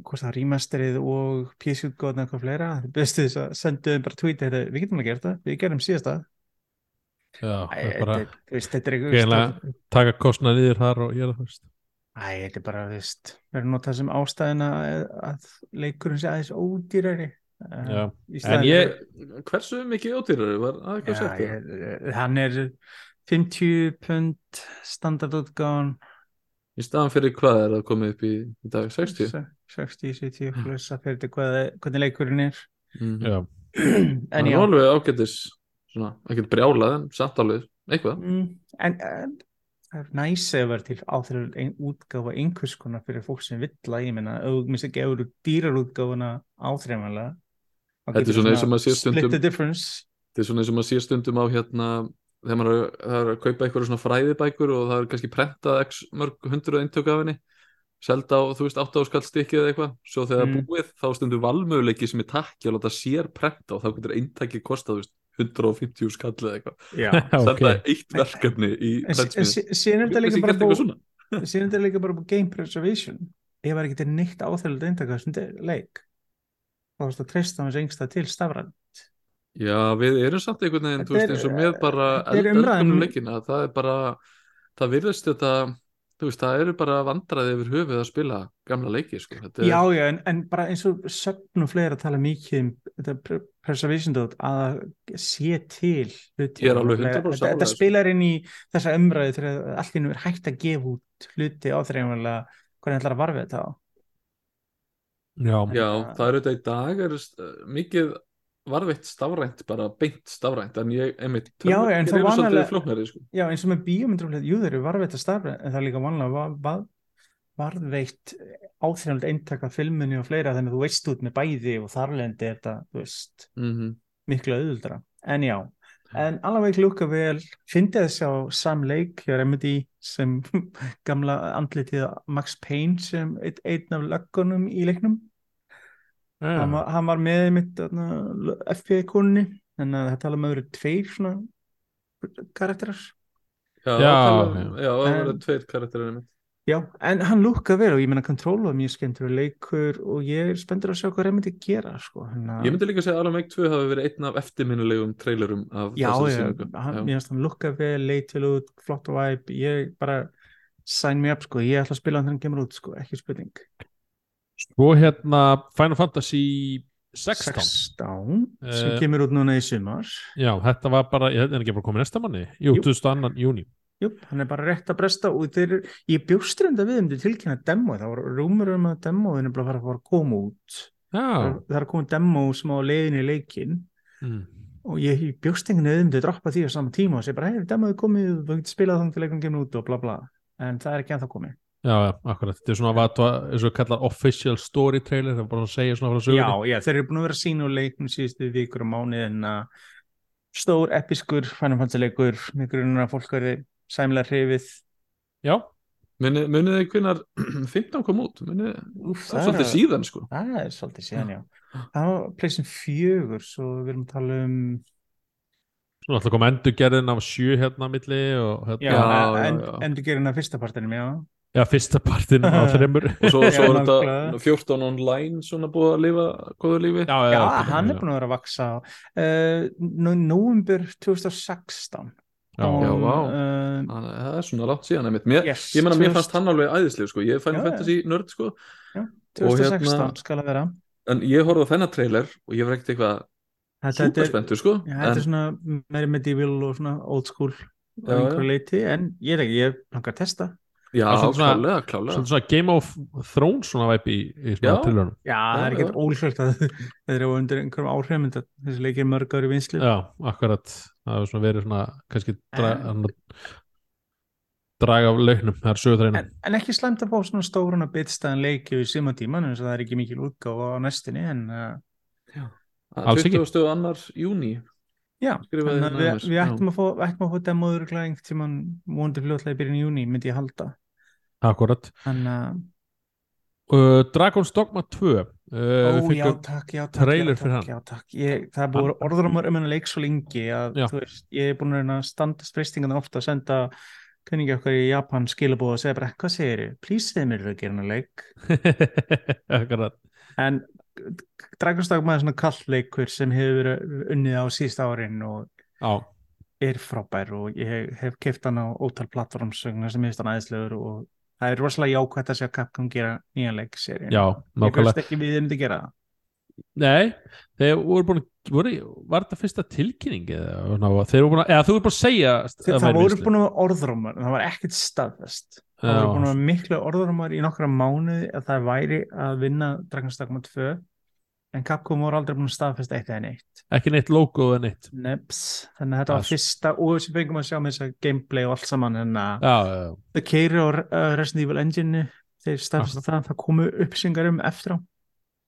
hvort það remasterið og PC-útgóðna eitthvað fleira. Það bestu þess að sendu þeim bara tweet heita, við getum að gera þetta, við gerum síðasta. Já, Æ, það er bara þetta, þú veist, þetta er eitthvað Eiginlega- taka kostna niður þar og gera það. Æ, þetta er bara, þú veist, verður notað sem ástæðina að, að leikurinn sé aðeins ódýrari. Eh, Já, staðinn ég- fyrir- hversu mikið ódýrari var að Já, sett það? ég, hann er 50 pund standardútgáðan í staðan fyrir hvað er það komið upp í, í dag? 60 60, 70 pluss að fyrir þetta hvað, hvernig leikurinn er. Mhm. já, en já. alveg ágætis svona, ekkert brjálað en samt alveg eitthvað. Mm, en, en það er næs að vera til áþrjum ein, útgáfa einhvers konar fyrir fólk sem vill að ég þú minnst ekki ef þú dýrar útgáfuna áþrjumlega Þetta er svona eins og maður sér stundum- þetta er svona eins og maður sé stundum á hérna þegar maður er, er að kaupa eitthvað svona fræðibækur og það er kannski prentað x mörg hundruð eintök af henni selda á, þú veist, 8 áskall stykkið eða eitthvað. Svo þegar Mm. búið, þá stundum valmöguleiki sem er takki að láta sér prenta og þá getur eintæki kostað, þú veist, 150 skall eða eitthvað, já ok. senda eitt verkefni í síðan er þetta líka bara búið svona. síðan þetta líka bara búið game preservation. Ef það er ekki neitt áþrjum eintaka sem þetta er leik þá er þetta treysta hans engsta til stafræn Já, við erum samt einhvern veginn, þú veist, eins og með bara þetta eld, umræðan- eldgömlu leikina, það er bara það virðist þetta þú veist, það eru bara vandraði yfir höfuð að spila gamla leiki, sko. Þetta er, Já, já, en, en bara eins og sögn og fleira tala mikið um þetta pre- preservation dot að það sé til hluti. Ég alveg og fleira. 100% þetta, þetta spilar inn í þessa umræði þegar allt innum er hægt að gefa út hluti áþreifanlega hvernig ætlar að varfa þetta á já, Já, það er auðvitað í dag er uh, mikið varveitt stafrænt, bara beint stafrænt en ég, einmitt, Já, en það eru svolítið flóknari, sko. Já, eins og með bíómyndur jú þeir eru varveitt að starfa en það er líka vanlega var, var, varveitt áþreifanlega eintaka filmunni og fleira þannig að þú veist út með bæði og þarlendi þetta, þú veist mm miklu auðvöldra en já, en alveg lukka vel. Fyndið þess að Sam Lake hjá Remedy sem gamla andlitið Max Payne sem einn, einn af löggunum í leiknum já. hann, var, hann var með mitt FBI konunni en það tala um öðru tveir svona karakterar Já, Já, já, já. það verður tveir karakterir einmitt. já, en hann lukka vel og ég meina Control var mjög skemmtur leikur og ég er spenntur að sjá hvað Remedy gera sko, hann Ég myndi líka að segja að Alan Wake 2 hafi verið einn af eftirminnilegum trailerum af Já, sýningu. hann, Já. mér finnst hann lukka vel, leit til út, flott vibe, ég bara sign me up sko, ég ætla að spila hann þegar hann kemur út sko, ekki spurning. Svo hérna Final Fantasy 16 16 sem Eh, kemur út núna í sumar. Já, þetta var bara, ég er ekki bara komið næsta manni? Jú, Jú. 22. júni Jú, hann er bara rétt að bresta og þeir, ég bjóst reynda við um til tilkynna demo, það var rúmur um að demoðin er bara fara að fara að koma út. Já, það er koma demo sem á leiðin í leikin mm. og ég, ég bjóst enginn við um til að droppa því á sama tíma og segja bara, hei, demoði komið, þú getur spilað þannig til leikum kemur út og bla bla. En það er ekki ennþá komið já, já, akkurat. Þetta er svona hvað eins og kallar official story trailer það er bara að segja svona frá Já, sögunni. Já, þeir eru búin að vera að sína úr leiknum síðustu vikur og mánuð en að stór, episkur, Final Fantasy leikur með grunnur að fólk verði sæmilega hrifið. Já, Munið þið hvinnar 15 kom út? Munið, það er svolítið síðan sko. Það er svolítið síðan, já. Það var pleysin fjögur, svo við erum að tala um, svona alltaf kom endurgerðin af sjö hérna milli og já, hérna, Já, já, já. endur gerin að fyrsta partinum, já. Já, fyrsta partin á þreymur og svo, Já, svo er þetta 14 online svona búið að lifa góðu lífi Já, Já, já, hann er búin að vera að vaksa. Uh, Nóvembur 2016. Já, kom, Já, vá. Uh, að það er svona langt síðan einmitt. mér, yes, ég meina mér 2000 fannst hann alveg æðisleg sko. ég Já, já. Fantasy nörd sko. og 2016 hérna- skal að vera. en ég horfði á þennan trailer og ég var ekkert eitthvað er, spenntur sko. já, þetta er en, svona meiri medieval og svona old school Já, já. en ég er ekki, ég langar að testa. Já, klálega, klálega. Svona, svona Game of Thrones svona væp í, í svona trillunum Já, það er ekkert ólíklegt að þeir eru undir einhverjum áhrifum en þessi leikir mörg ári vinslu. Já, akkurat. Það hefur svona verið svona kannski dra, En- draga af launum, það er sögutreinu En, en ekki slæmt að fá svona stóruna bitstæðan leiki í suma tíman og það er ekki mikil útgáfa á næstinni en uh, Alls ekki. 20. annar júni já, við, við ættum að fá, við fá demóður klæðing tíman vonandi fljótlega í byrjun í júni myndi ég halda Akkurat. Uh, Dragon's Dogma 2 uh, ó já takk, já takk, trailer já, fyrir takk, já, takk. Ég, það er búið Hann- orður um um hennar leik svo lengi að veist, ég er búin að standast freystingan ofta að senda kunningi okkar í Japan skilabóð og segja bara hvað segir please þeim eru að gera hennar leik. Akkurat. En Dragonsdagma er svona kallleikur sem hefur unnið á síðst árin og Já, er frábær og ég hef, hef keft hann á ótal plattformsögnar sem hefist hann aðeinslegur og það er rosalega jákvæmt að sjá Capcom gera nýjan leik serið. já, Ég veist ekki við um að gera það. Nei, þeir voru búin að voru, var þetta fyrsta tilkynning eða, ná, þeir voru búin að, eða þú voru búin að segja Það, það voru búin að en það var ekkert staðfest. Það voru búin að vera miklu orðrómar í nokkra mánuði að það væri að vinna Dragonsdagma 2 en Capcom voru aldrei búin að staðfesta eitt eða neitt. ekki neitt logo eða neitt. Neps, þannig að þetta var fyrsta og sem fengum að sjá með þess að gameplay og allt saman en að það keiri á uh, Resident Evil Engine þeir staðfesta það, það komu upplýsingar um eftir á.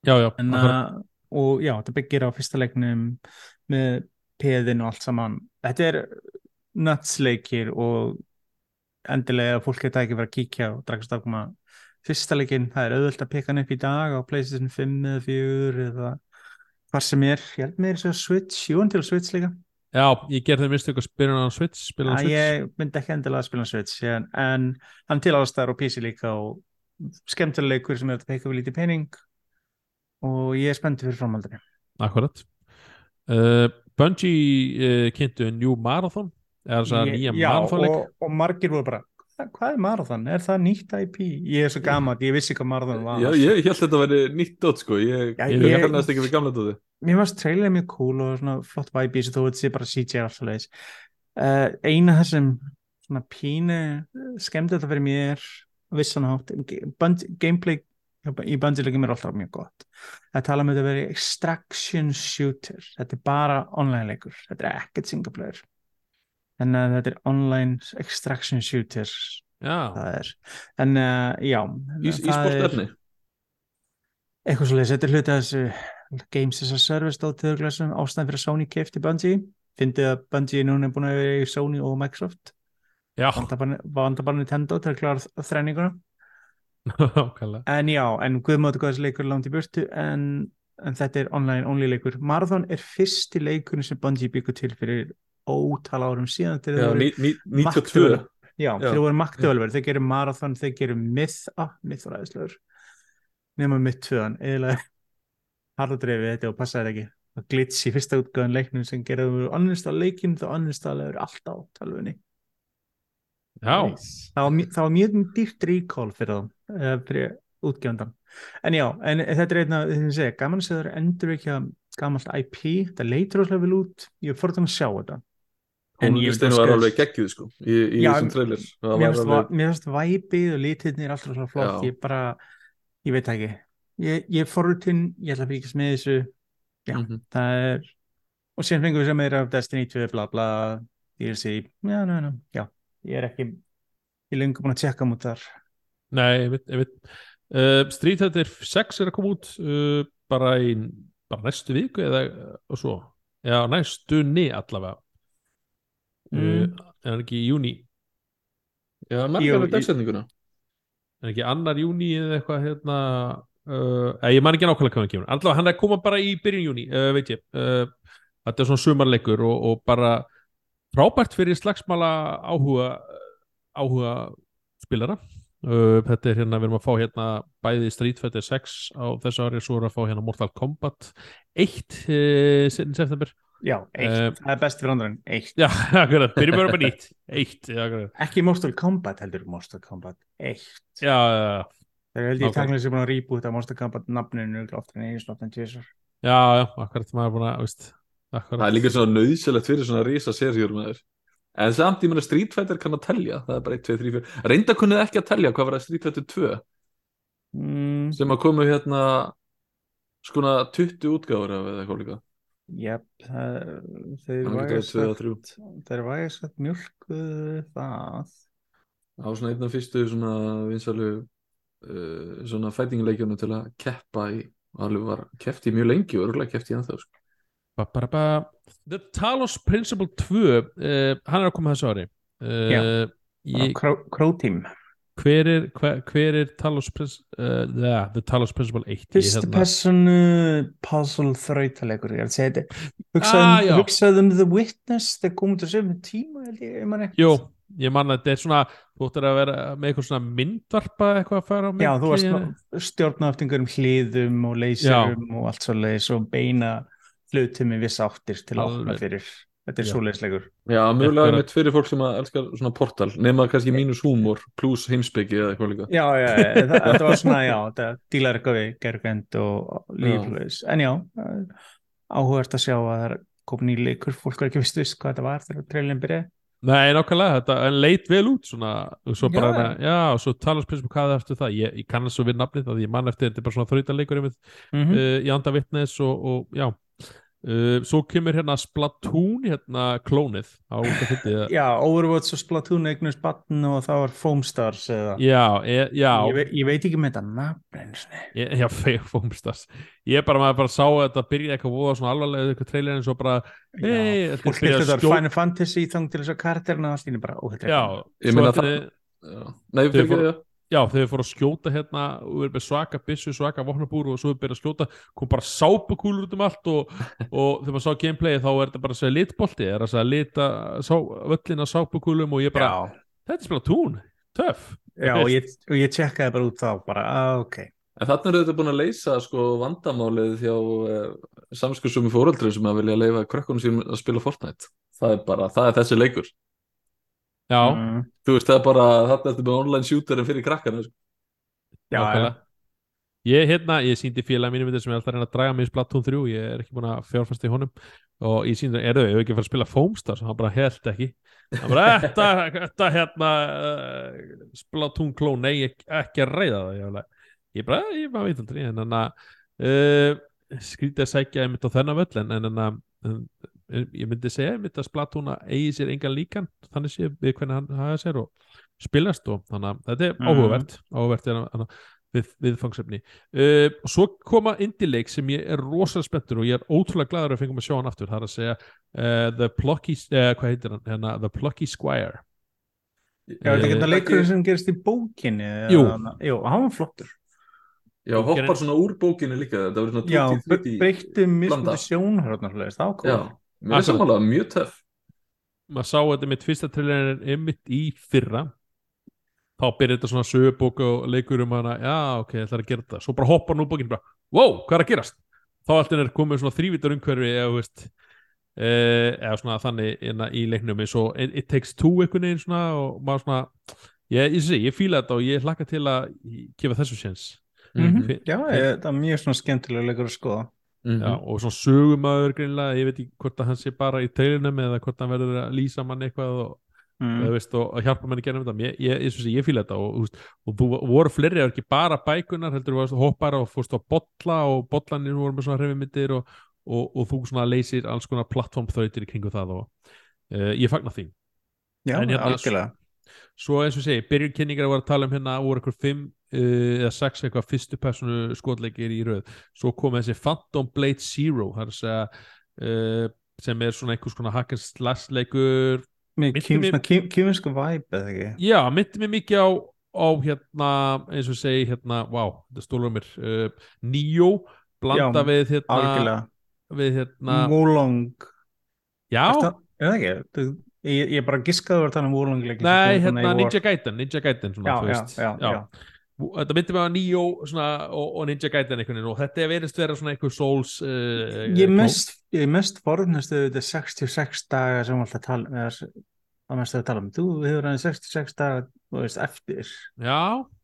Já, já en, akkurat. að, og já, þetta byggir á fyrsta leiknum með peðin og allt saman. Þetta er nutsleikir og endilega fólk geta ekki verið að kíkja og dragast ákoma fyrsta leikinn, það er auðvöld að peka hann upp í dag á PlayStation 5 eða 4 eða hvað sem er, ég held með þess að Switch, jú en til Switch líka. Já, ég gerði mistök að spila hann á Switch spila hann á Switch ég myndi ekki endilega að spila á Switch en, en hann til ástæður á PC líka og skemmtilega leikur sem er að peka við lítið pening. Og ég er spenntið fyrir framhaldinu. Akkurat. Uh, Bungie uh, kynntu New Marathon eða þess að Ég- nýja já, marathonleik. og, og margir voru bara "Hvað- er marathon? Er það nýtt IP? Ég er svo gaman, ég vissi hvað marathon var. Já, ég held þetta að vera nýtt dót sko. Ég, kannast ekki við gamla dóti Mér varst trailerið mjög cool og svona flott vibe í þessu þó þetta sé bara og alltaf leiðis uh, Eina þessum svona pínu skemmt þetta fyrir mér á vissan hátt Bund, gameplay í bandilegum er alltaf mjög gott. Að tala um þetta að vera extraction shooter. Þetta er bara online leikur. Þetta er ekkert single player þannig að þetta er online extraction shooter. Já, það er. En uh, já Í, í er sportefni eitthvað svo leiðis, þetta er hluti af þessu Games as a Service ástæðan fyrir að Sony kefti Bungie. Fyndið að Bungie núna er búin að vera í Sony og Microsoft. Já, vanda bara, vanda bara Nintendo til að klára þrenninguna. Nákvæmlega. En já, en guðmáttu hvað þessi leikur er langt í burtu en, en þetta er online only leikur. Marathon er fyrsti leikurinn sem Bungie byggur til fyrir ótal árum síðan Já, þeir voru ní, ní, 92 Mac-developer. Já, Já. þeir voru maktölver, þeir gerir marathon, þeir gerir myth, ah, myth var aðeinslegur nema myth tvöðan, eða hardadreifið þetta og passaði ekki. Og glitch í fyrsta útgáðan leiknum sem gerði annarstað leikinn þá annarstaðlegur allt á talvunni Já, það var, það var mjög dýrt recall fyrir það eh, fyrir útgefndan en já, en þetta er einna segja, gaman að segja það endur ekki að gamalt IP, þetta leitur óslega vel út. Ég fór þannig að sjá þetta Ég vil var alveg geggjuð sko í, í Já, þessum trailer. Það mér var finnst alveg- væpið og litirnir alltaf svona flott, Já. ég bara ég veit ekki, ég, ég er forrutinn ég ætla að fylgjast með þessu. Já. Mhm. það er og síðan fengum við sem meira af Destiny 2 bla bla, DLC, já, já, já, já ég er ekki ég er lengur búin að tjekka mút þar. Nei, ég veit, ég veit. Uh, Street Fighter 6 er að koma út uh, bara í bara næstu viku eða og svo. Já, næstunni allavega Mm. uh, er hann ekki í júni Já, margar með dagsetninguna. Er ekki annar júni eða eitthvað hérna uh, eh, ég man ekki nákvæmlega hvað hann kemur. Allavega hann er að koma bara í byrjun júni uh, veit ég. Uh, þetta er svona sumarleikur og, og bara frábært fyrir slagsmála áhuga áhuga spilara. Uh, þetta er hérna, við erum að fá hérna bæði Street Fighter 6 á þessu ári svo erum við að fá hérna Mortal Kombat 1 uh, sinni september Já, eitt, Eh, það er best fyrir andan eitt, já, akkurat, byrjum bara bara nýtt. 1, já, akkurat. Ekki Mortal Kombat heldur Mortal Kombat eitt. Já, já, já, Það er held ég Nákvæmlega. taklega sem búin að rýbúta Mortal Kombat nafninu ofta en einu slott en tvisar já, já, akkurat. Maður er búin að, veist akkurat, Það er líka svona nöðsilegt fyrir svona rísa serjur með þér En samt ég meina Street Fighter kann að telja. Það er bara 1, 2, 3, 4 Reynda kunnið ekki að telja hvað var það Street Fighter 2 mm, sem að komu hérna skona 20 útgáfur af eða eitthvað líka Jep, það, þeir Það væga getur verið 2 og sagt 3 þeir væga sagt mjölkuðu það var svona einn af fyrstu svona vinsalu uh, svona fætingleikjunum til að keppa í alveg var keppt í mjög lengi og örgulega keppt í ennþá sko. ba, ba, ba. The Talos Principle 2 uh, hann er að koma þessu ári Já. uh, ég, Krótím hver, er, hver, hver er Talos uh, the, the Talos Principle 1 Ég Fyrsta hérna- personu puzzle þrautalegur ég er að segja þetta. Ah, hugsaðum, já. hugsaðum The Witness þeir komum til sömu tíma ég, ég man ekki. Jú, ég man að þetta er svona þú ættir að vera með eitthvað svona myndvarpa eitthvað að fara á Já, þú varst milli- stjórna eftir einhverjum hliðum og leysurum og allt svo leiðis og beina hlutum í viss áttir til að opna fyrir þetta er Já. svo leiðislegur Já, mögulega Akkurat. mitt fyrir fólk sem að elskar svona portal nema kannski mínus húmor pluss heimsbyggi eða eitthvað líka. Já, já, þetta var svona, já, þetta dílar eitthvað við gergend og líflaus en já, eh, áhugast að sjá að það er komin í leikur fólk var ekki vist viss hvað þetta var þegar trailin byrjaði. Nei, nákvæmlega, þetta en leit vel út svona, og svo bara, Já. já, já og svo Talos Principle hvað er eftir það, ég, ég kannast svo við nafnið það ég man eftir, þetta er bara svona þrautaleikur einmitt, mm uh, í anda vitnes og, og já uh, svo kemur hérna Splatoon hérna klónið. Á Já, Overwatch og Splatoon eignust batn og það var Foamstars eða já, e, já, ég, veit, ég veit ekki með þetta nafn já, fómstars ég bara, maður bara sá að þetta byrja eitthvað voða svona alvarlega eitthvað trailer en svo bara Já, hey, fólk að þetta skjó- Final Fantasy þang til þess að karakterina og allt í einu bara, ó, þetta já, Ég meina það-. Nei, fyrir fóru- það já, þegar við fórum að skjóta hérna og við erum með svaka byssu, svaka vopnabúr og svo við byrjum að skjóta, kom bara sápukúlur út um allt og, og þegar maður sá gameplayið þá er þetta bara að segja litbolti, er að segja lita sá, völlina sápukúlum og ég bara, Já, þetta er Splatoon töff, já og, ég, og ég tjekkaði bara út þá bara, ah, ok. En þannig eru þetta búin að leysa sko vandamálið hjá uh, samskursumi fóreldri sem að vilja leifa krökkunum sínum að spila Fortnite. Það er bara, það er þessi leikur já, mm, Þú veist, það er bara, þetta er með online shooterin fyrir krakkana sko. Já, nákvæmlega. Ég, hérna, ég síndi félag mínum sem ég er alltaf að reyna að draga mig í Splatoon 3 ég er ekki búin að fjárfæsta í honum. Og ég síndi, er þau, ef ekki að fara að spila Foamstars hann bara held ekki. Hann bara, þetta, þetta hérna uh, Splatoon klón, nei, ég, ekki að reyða það. Ég, ég bara, ég bara veit aldrei en þannig að uh, skrítið að sækja einmitt á þennan völl en en þannig að ég myndi segja að Splatoon að eigi sér engan líkan þannig sé við hvernig hann hafa sér og spilast og þannig að þetta er Mhm. áhugavert áhugavert er að við, viðfangsefni uh, og svo koma indileik sem ég er rosalega spenntur og ég er ótrúlega gladur að fengum að sjá hann aftur það er að segja uh, The Plucky uh, hvað heitir hann, hérna, The Plucky Squire Já, er þetta ekki Eh, þetta leikurinn sem gerist í bókinni? eða Jú. þarna? Jú, hann var flottur. Já, hoppar svona úr bókinu líka Já, 20-30 breytti mismundi sjónhörðnar það cool. Mér er samanlega mjög töff. Maður sá þetta mitt fyrsta trailerin einmitt í fyrra. Þá byrja þetta svona sögubók og leikur um hana, já ok, ég ætla að gera þetta. Svo bara hoppa nú bókin bara, wow, hvað er að gerast? Þá alltaf er komið svona þrývítar umhverfi eða, veist eh, eða svona þannig inna, í leiknum eins og It Takes Two einhvern veginn svona og maður svona ég, ég, sé, ég fíla þetta og ég hlakka til að gefa þessu séns. Mhm. Fi- Já, ég, það er mjög svona skemmtilega leikur að skoða Mhm. Já, og svona sögumæður greinlega, ég veit ekki hvort að hann sé bara í teilinum eða hvort hann verður að lýsa mann eitthvað og, mm. mm. veist, og, og hjálpa mann í gennum þetta ég, ég, ég, ég fíla þetta og, veist, og þú voru fleiri, það var ekki bara bækunar heldur þú varst hoppar og fórst á bolla og bollanir voru með svona hreyfimyndir og, og, og þú svona leysir alls konar plattformþrautir í kringu það og uh, ég fagna því Já, hérna- algjörlega svo eins og segi, byrjun kynningar var að tala um hérna voru eitthvað fimm eða sex eitthvað fyrstu personu skotleikir í röð. Svo kom þessi Phantom Blade Zero það er segja uh, sem er svona einhvers konar hack and slash leikur. Með kýminsku væp eða ekki? Já, myndi mig mikið á, á hérna, eins og segi hérna, wow, þetta stólur mér uh, Neo, blanda Já, við hérna, Algjörlega. við hérna Wulong. Já, það ekki? Ég, ég bara giskaði að tala um Wulong leik nei, hérna Ninja Gaiden Ninja Gaiden, svona, Já, já, já, já. Þetta myndi mig á Neo svona, og, og Ninja Gaiden einhvern veginn og þetta er verið vera svona einhver Souls uh, Ég mest, ég mest forðnast þetta 66 daga sem alltaf tala það mest að tala um? Þú hefur hann 66 daga veist, eftir. Já,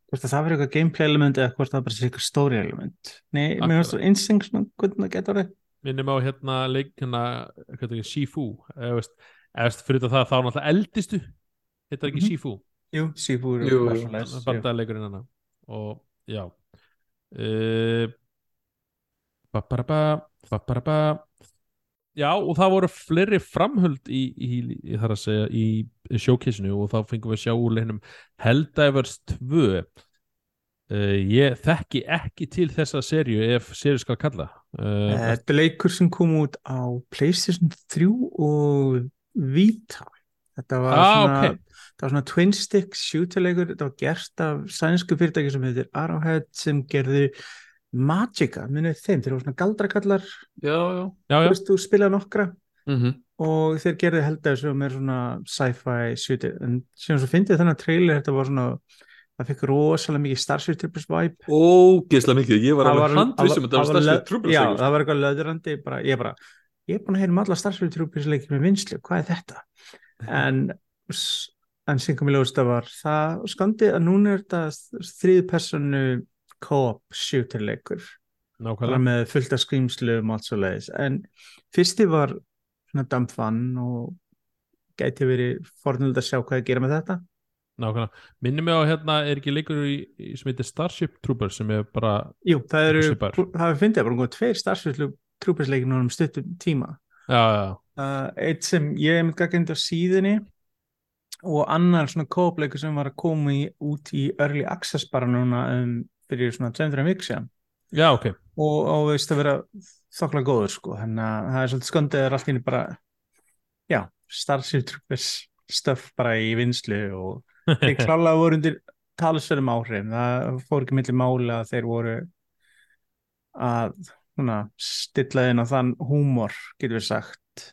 hvort að það verður eitthvað gameplay element eða hvort það bara sé eitthvað story element. Nei, Akkurat. mér finnst það svona hvernig það getur orðið minnum á hérna leik hérna, er Shifu eða veist, eða veist, fyrir það þá náttúrulega eldistu. Þetta er ekki Mhm. Shifu? Jú, Sifu Jú, jú. bandaleikurinn hana og já. Uh, babaraba babaraba já og það voru fleiri framhöld í, í, í þar að segja í showcase-inu og þá fengum við að sjá úr leiknum Helldivers 2 uh, ég þekki ekki til þessa serju ef serju skal kalla. Uh, Þetta er leikur sem kom út á Playstation 3 og Vita. Þetta var Ah, svona ok. Það var svona twin stick shooter leikur þetta var gert af sænsku fyrirtæki sem heitir Arrowhead sem gerði Magica, munið þeim, þeir eru svona galdrakallar. Já, já. Já, þú já, þú spilaði nokkra. Mhm. og þeir gerði held að sem er svona sci-fi shooter en sem svo fyndið þennan trailer þetta var svona það fikk rosalega mikið Starship Troopers vibe. Ógeðslega mikið, ég var Það alveg handvissum þetta var löð- trúbelsleikur Já, það var eitthvað löðrandi bara, ég bara, ég er búin að heyra um alla Starship Troopers leikir með vinslu, hvað er þetta? En en sem kom í ljós það skandi að núna er þetta þrið personu co-op shooter leikur bara nákvæmlega með fullt af skrýmslum og allt svo leiðis en fyrsti var fun og gæti verið fornulegt að sjá hvað að gera með þetta. Nákvæmlega. Minnum mig á hérna er ekki leikur í, í, sem heitir Starship Troopers sem er bara, Jú, það eru, það er fyndið bara einhvern tveir Starship Troopers leikir núna um stuttum tíma. Já, já, uh, eitt sem ég hef mynd gaggrind á síðunni og annar svona kópleikur sem var að koma í, út í early access bara núna um, fyrir svona 200 vikk síðan. Já, ok. Og, og veist að vera þokkla góður sko, þannig að það er svolítið skondið er allt í einu bara já, Starship Troopers stöf bara í vinslu og þeir klálega voru undir talsverðum áhrif, það fór ekki milli máli að þeir voru að svona, stilla inn á þann húmor, getur við sagt.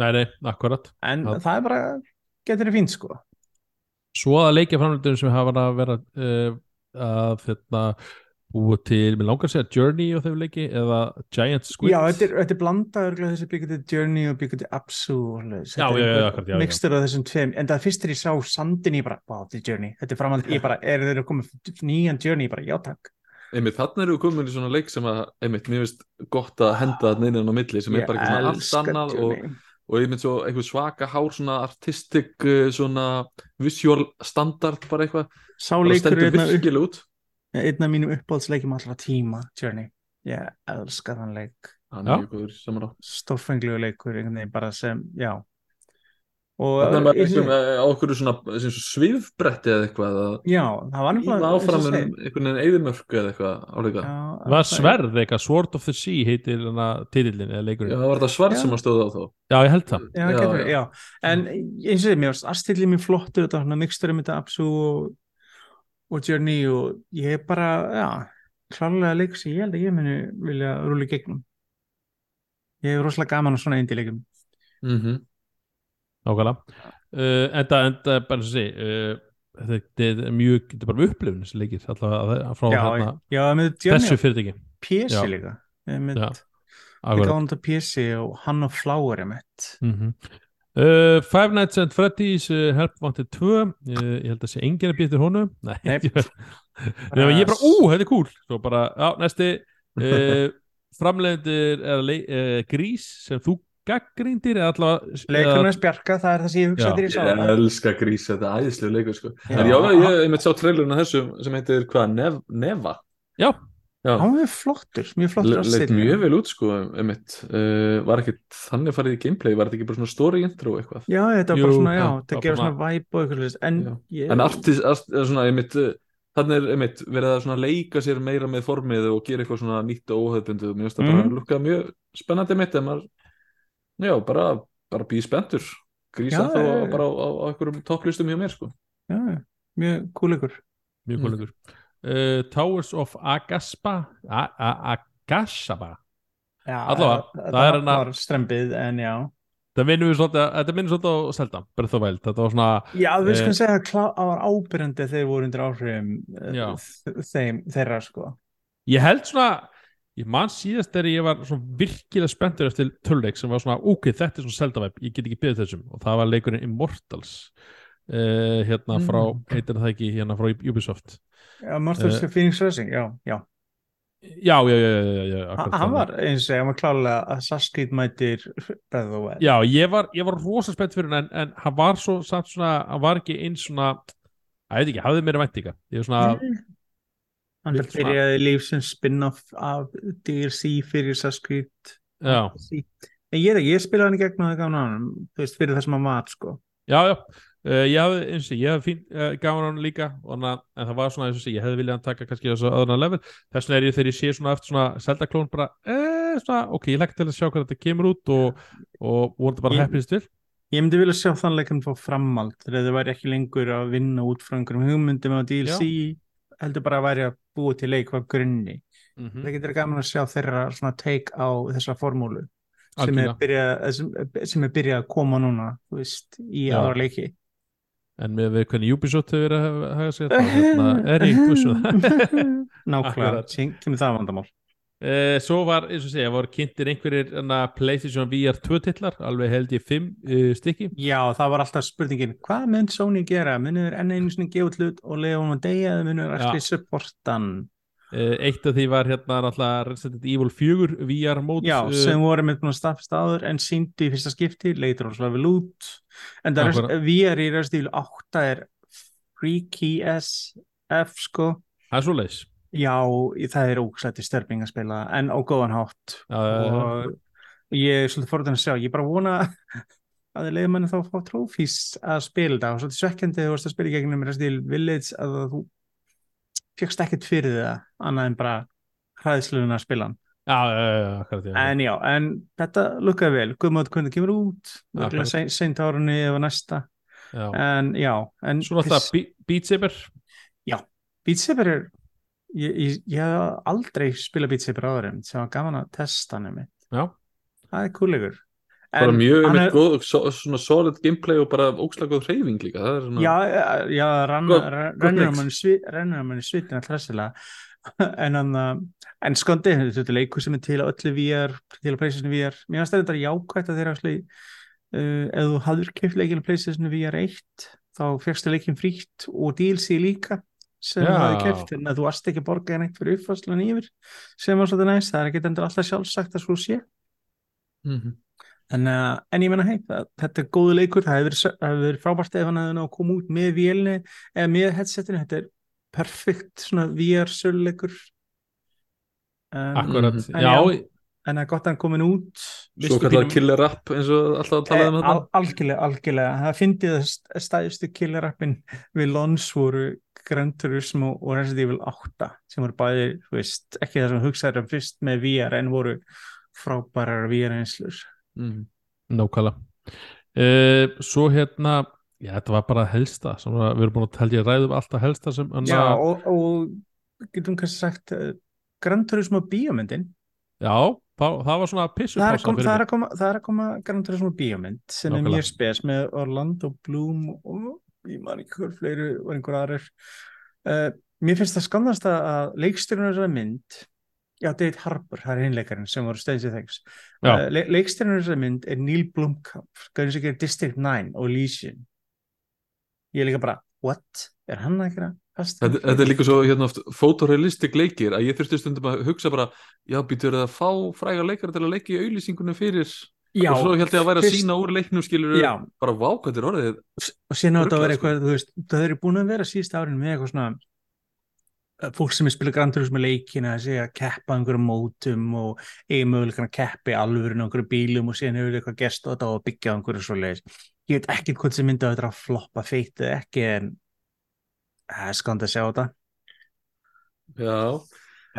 Nei, nei, akkurat. En Já. það er bara, getur þið fínt sko. Svo að leikja framlöndunum sem hafa að vera uh, að þetta búa til, mér langar að segja Journey og þeir leiki eða Giant Squid. Já, þetta er, þetta er blanda örgulega þessi byggjandi Journey og byggjandi Apsu og Þetta er akkurat, já, já. mixtur af þessum tveim, en það fyrst þegar ég sá sandin ég bara, wow, þetta er Journey, þetta er framhald ég bara, er þeir að koma nýjan Journey, ég bara, já takk. Einmitt þarna eru við komin í svona leik sem að einmitt mér finnst gott að henda þarna inn á milli sem er bara eitthvað svona allt annað og, Og einmitt svo eitthvað svaka hár svona artistic uh, svona visual standard bara eitthvað. Sá bara leikur stendur er upp- virkilega út. Einn af mínum uppáhaldsleikjum allra tíma, Journey. Ég elska þann leik. Hann er mjög góður saman á stórfenglegu leikur, einhvern veginn bara sem, já Þannig er maður eh, á okkur svifbretti eða eitthvað að já, það var nefnilega áfram eins og um einhvern veginn eðimörku eða eitthvað Já, Var það- sverð eitthvað, Sword of the Sea heitir hana titillin eða Já, leikurinn. Það var þetta svart Já. sem að stóða á þá? Já, ég held það. Já, já, getur, já. en eins og þið, mér varst aðstillið mér flottur þetta var svona mixtur um þetta Apsu og, og Journey og ég er bara, já, klálega leik sem ég held að ég muni vilja rúli gegnum. Ég hef rosalega gaman á svona eindi leikum mm Nákvæmlega. Uh, Enda, enda, bara sem sé uh, þetta er mjög, þetta er bara upplifun þessi leikir, allavega frá já, þarna já, þessu fyrirtæki. Já. líka. Við gáðum þetta PC og hann og Flower er mitt. Mm uh, Five Nights at Freddy's uh, Help Wanted 2 uh, ég held að sé enginn að býta honum. Nei, Nei. Ég bara, ú, þetta er cool. Svo bara, já, næsti. Framleiðendur er grís sem þú gaggríndir eða allavega Leikurinn spjarka, það er það sem ég hugsa Já. þegar ég sá Ég elska grís, þetta er æðislega leikur sko. En já, ég, ég mitt sá trailurinn að þessu sem heitir hvað, Nev, Neva? Já. Já, Hann var flottur, mjög flottur Le- leit mjög vel út sko einmitt, uh, var ekkert þannig farið í gameplay, var þetta ekki bara svona story intro eitthvað? Já, þetta var bara svona, já, bara gefur svona væp og eitthvað En ég en art, eða svona einmitt uh, þannig er einmitt verið að svona leika sér meira með formið og gera eitthvað svona nýtt og óhauðbundu mér finnst það bara Mhm. að lukka mjög spennandi mitt en maður, já, bara bara býð spenntur, grísa þá já. bara á, á, á einhverjum topplistum hjá mér sko. Já, mjög kúleikur. Mjög Mm. kólugur uh, Towers of Agaspa A- A- Agasaba. Já, Allavega, það, það er hérna- var strempið, en já. Það minnum við svolítið, þetta minnum svolítið á Zelda Breath of Wild, þetta var svona Já, við Eh, skulum segja að það var ábyrjandi þegar þeir voru undir áhrifum eh, þeim, þeirra sko. Ég held svona Ég man síðast þegar ég var svona virkilega spenntur eftir tölleik sem var svona, ok, þetta er svona Zelda-web, ég get ekki beðið þessum. Og það var leikurinn Immortals uh, hérna frá, Mm. heitir það ekki hérna frá Ubisoft. Já, Martins Eh, Phoenix Racing, já, já. Já, já, já, já, Hann var eins og ég var klálega að Saskrit mætir Já, ég var, ég var rosa spennt fyrir hann en, en hann var svo, samt svona, hann var ekki eins svona, að ég veit ekki, hafði meira væntinga ég var svona, Mm. Hann er byrjaði lífsins spin-off af DLC fyrir Saskrit já, En ég, er ekki, ég spilaði hann í gegn og það gaf hann þú veist, fyrir það sem hann var sko. Já, já. Uh, ég hafði, eins og ég, hafði fín uh, gaman á hann líka og hana, en það var svona, eins og sé, ég hefði viljað hann taka kannski þessu öðruna level, þess vegna er ég þegar ég sé svona eftir svona Zelda-klón bara, eh, svona, ok, ég legg til að sjá hvað þetta kemur út og, og vonandi bara Ég- heppist til. Ég myndi vilja sjá þann leikann fá framald þegar þið væri ekki lengur að vinna út frá einhverjum hugmyndum á DLC heldur bara að væri að búa til leik af grunni. mm Það getur gaman að sjá þeirra svona take á þessa formúlu sem er, Algjörlega. byrjað, sem, sem er byrjað að koma núna veist, í Já. aðra leiki. en með við hvernig Ubisoft hefur verið að sér þá hérna, er ég ekki vissu Nákvæmlega, Akkurat. sín- kemur það vandamál. Uh, svo var, eins og segja, voru kynntir einhverjir hana, PlayStation VR 2 titlar alveg held ég 5 uh, stykki. Já, það var alltaf spurningin, hvað mynd Sony gera? Munið þeir enn einu sinni gefa út hlut og lega hún að deyja eða munið þeir ekki supportan? uh, eitt af því var hérna náttúrulega Resident Evil 4 VR mót Já, sem voru með staðfist áður en síndi í fyrsta skipti, leitur hún svolítið vel út en það er VR í Resident Evil 8 er Freaky SF sko. Það er svo leis Já, það er ógslætti störping að spila en á góðan hátt. Já, og ég er svolítið forðan að sjá ég bara vona að þið leiðum manni þá að fá trófís að spila þetta. Og svolítið svekkjandi þú varst að spila í gegnum Resident Evil Village að þú fjöxt ekkert fyrir það annað en bara hræðsluna að spila hann. Já, já, já, já, já. En já, en þetta lukkaði vel. Guðmátt hvernig það kemur út? Seint, seint árunni eða næsta. Já. En já en svo náttúrulega Be- Beat Saber. Beat Saber er Ég, ég, ég hef aldrei spilað Beat Saber áður en sem var gaman að testa hann já, Það er kúlegur bara mjög er- góð, svona solid gameplay og bara ókslega góð hreyfing líka það er svona Já, já, rennur mix. manni að svitin að tressilega en hann uh, en skondi, þetta er leikur sem er til á öllu VR, til á PlayStation VR mér finnst þetta jákvætt að þeirra uh, ef þú hafður keft leikin á PlayStation VR 1 þá fegstu leikin frítt og DLC líka sem Já. þú hafði keft en þú varst ekki að borga neitt fyrir uppfærslan yfir sem var svolítið næst, það er ekki endur alltaf sjálfsagt að svo sé Mhm. En, uh, en ég menna hei, það, þetta er góðu leikur, það hefur verið, það frábært ef hann hefði að koma út með vélni eða með headsetinu, þetta er perfekt svona VR söluleikur um, akkurat Mhm. En já, já. En það er gott að hann komin út svo kallar pínum- killer app eins og alltaf að tala um Eh, þetta al, algjörlega, algjörlega. Það fyndið að st- stæðustu killerappin við lons voru Gran Turismo og Resident Evil 8 sem voru bæði, þú veist, ekki það sem hugsaður um fyrst með VR en voru frábærar VR einslur Mhm. nákvæmlega. Uh, svo hérna já, þetta var bara helsta sem var, við erum búin að telja ræðum alltaf helsta sem hann Já, og, og getum kannski sagt uh, Gran Turismo bíómyndin. Já það, það var svona pissu það það, er að koma, það er að koma Gran Turismo bíómynd sem er mjög spes með Orlando Bloom og ég man ekki hver fleiri og einhver aðrir. Uh, Mér finnst það skandast að- að leikstyrunum þessari mynd Já, David Harbour, það er hinleikarinn sem voru Things. Já. uh, le Leikstyrunum þessari mynd er Neil Blomkamp gæðin sem gerir District 9 og Elysium. Ég er líka bara, what? Er hann að gera Þetta, þetta er líka svo hérna fotorealistik leikir að ég þurfti stundum að hugsa bara já, býtur það að fá fræga leikara til að leika í auðlýsingunum fyrir? Já, og svo held ég að væri að fyrst- sína úr leiknum skilur Já, bara vá hvað þetta er orðið og síðan á þetta að vera eitthvað, þú veist, það eru búin að vera síðust árin með eitthvað svona eh, fólk sem er spila grandur með leikina að segja að keppa einhverjum mótum og eigi mögulegan að keppa í alvöru á einhverjum bílum og síðan hefur eitthvað gerst og byggja einhverju svo leiðis ég veit ekkert hvort sem myndi að þetta að floppa feitt eða ekki en það er skand að sjá þetta. Já,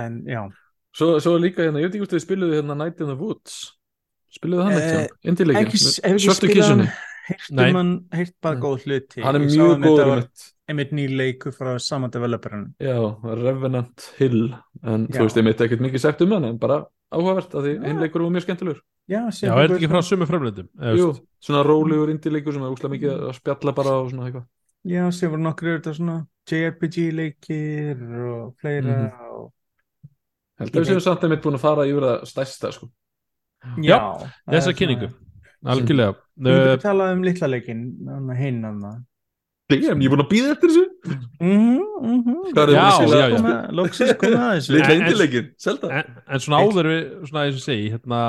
en já, svo, svo líka hérna, ég veit ekki hvort þið spiluðu hérna Night in the Woods. Spiluðu hann Eh, hef ekki svörtu kísunni, heyrt Nei. um hann, heyrt bara Mm. góð hluti. Hann er mjög góður einmitt. ný leikur frá sama developerin já, Revenant Hill. En Já. þú veist, ég meit ekkert mikið sagt um hann en bara áhugavert að því Já. hinn leikur var mjög skemmtilegur. Já, Já, er þetta ekki frá sömu framlöndum? Jú, svona rólegur indileikur sem er úslega mikið að spjalla bara og svona eitthvað. Já, sem voru nokkur þetta svona JRPG leikir og fleira Mhm. og... held að við séum samt einmitt búin að fara yfir það stærsta sko. Já, Já, það Þessa er kynningu, algjörlega Þú getur uh, talað um litla leikin hinn hann það ég er búin að býða eftir þessu Mhm, mhm. Hvað er Já, búin að já, já. spila Loksins komið að þessu litla indileikin, selda en, en svona áður við, svona eins og segi hérna,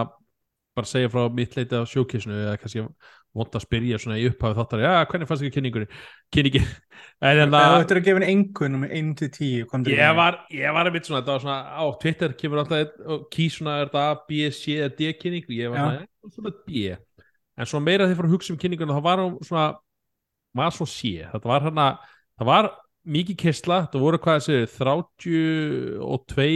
bara segja frá mitt leiti á sjókísnu eða kannski vond að spyrja svona í upphafi þáttar, já, hvernig fannst ekki kynningunni kynningi, en Ef hérna Þú ættir að gefa henni engun um 1 til 10 komdu ég með. var, ég var einmitt svona, þetta var svona á Twitter kemur alltaf kýr svona er þetta A, B, C eða D kynning? Og ég var svona, svona B. En svo meira þegar ég fór að hugsa um kynninguna þá var hún svona, var svo C. Þetta var hérna, það var mikið kistla, það voru hvað þessi 32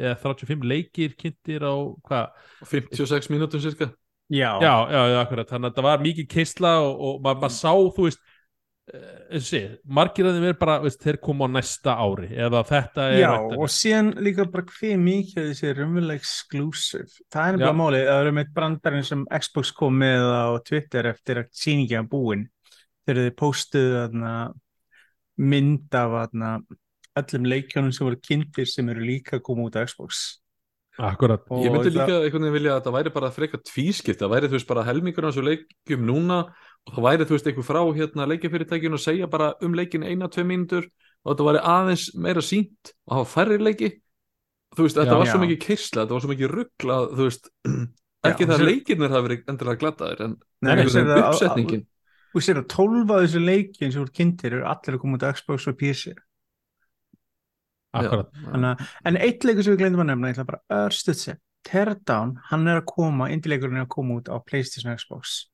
eða 35 leikir kynntir á hvað, 56 mínútum cirka Já, já, já, já, akkurat. Þannig að þetta var mikið kistla og, og maður mað sá, þú veist eh, og sé, margir af þeim er bara veist, þeir koma á næsta ári eða þetta er Já, og síðan líka bara hver mikið þessi raunverulega exclusive. Það er nefnilega málið, það eru með brandarinn sem Xbox kom með á Twitter eftir að sýningja búin þegar þið postuðu þarna mynd af þarna öllum leikjónum sem voru kynntir sem eru líka að koma út á Xbox akkurat. Ég myndi það- líka einhvern veginn vilja að það væri bara frekar tvískipt, það væri þú veist bara helmingur af þessu leikjum núna og það væri þú veist einhver frá hérna leikjafyrirtækinu og segja bara um leikin eina, tvei mínútur og þetta væri aðeins meira sínt og hafa færri leiki. Þú veist, þetta Já. var svo mikið kyrsla, þetta var svo mikið ruggla þú veist, ekki Já, það þessi- leikirnir hafa verið endilega glataðir en einhvern veginn uppsetningin. og sér að 12 af þessu leikjum sem voru kynntir eru allir að koma út á Xbox og PC akkurat, að, en eitt leikur sem við glemdum að nefna, ég ætla bara örstuð sér, Teardown, hann er að koma, indie-leikurinn er að koma út á PlayStation Xbox.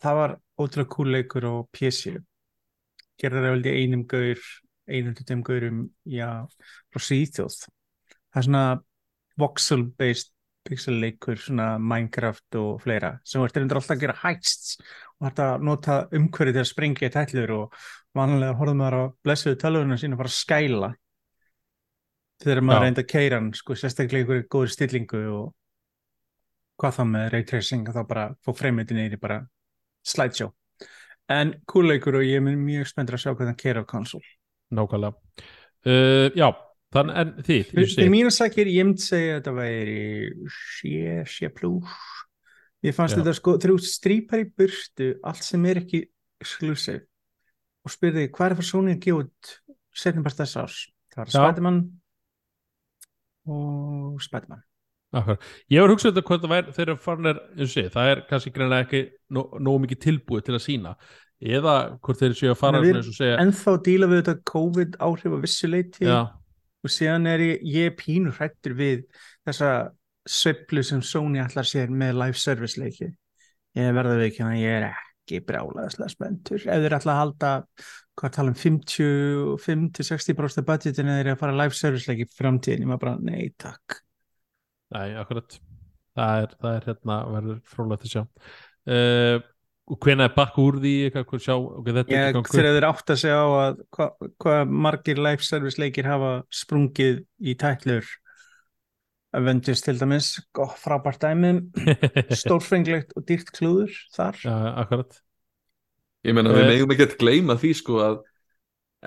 Það var ótrúlega cool leikur á PC. Gerður það einum gaur, einum til þeim gaurum, já, frá Svíþjóð. Það er svona voxel-based pixel-leikur, svona Minecraft og fleira, sem verður endur alltaf að gera heists og þetta að nota umhverfið til að sprengja í tællur og vanlega horfðum maður á blessuðu tölvuna sína bara að skæla þegar maður Já. reyndi að keira hann sko, sérstaklega ykkur góður stillingu og hvað þá með ray tracing þá bara fór fremjöndi neyri bara slideshow en kúleikur og ég er mjög spenntur að sjá hvað hann keira á konsól nákvæmlega uh, já, þann en Fyrir segir, mínu sakir, ég myndi segja að þetta væri sé, sé plus ég fannst Já. þetta sko, þegar þú strípar í burtu allt sem er ekki exclusive og spyrði hvað er fyrir Sony að gefa út setnum bara þess árs það var. Spiderman og Spiderman. Akkurat. Ég var hugsað þetta hvað það þegar farin er, og segir, það er kannski greinlega ekki nó, nógu mikið tilbúið til að sína eða hvort þeir séu að fara og segja ennþá díla við þetta COVID áhrif á vissu leiti já, og síðan er ég, ég pínur hrættur við þessa sveiflu sem Sony allar sér með live service leiki. Ég verða við ekki að ég er ekki brjálaðislega spenntur. Ef þeir ætla að halda hvað tala um 55-60% budgetin eða þeir eru að fara live service leiki í framtíðin, ég maður bara, nei takk. Nei, akkurat. Það er, það er hérna, verður frólægt að sjá. Uh, og hvenær er bakk úr því? Hvað sjá, ok, þetta er ég, ekki þeir átt að segja á að hvað hva margir live service leikir hafa sprungið í tætlur Avengers til dæmis, gott frábært dæmi. Stórfenglegt og dýrt klúður þar. Já, akkurat. Ég meina við Eh. megum ekki að gleyma því sko að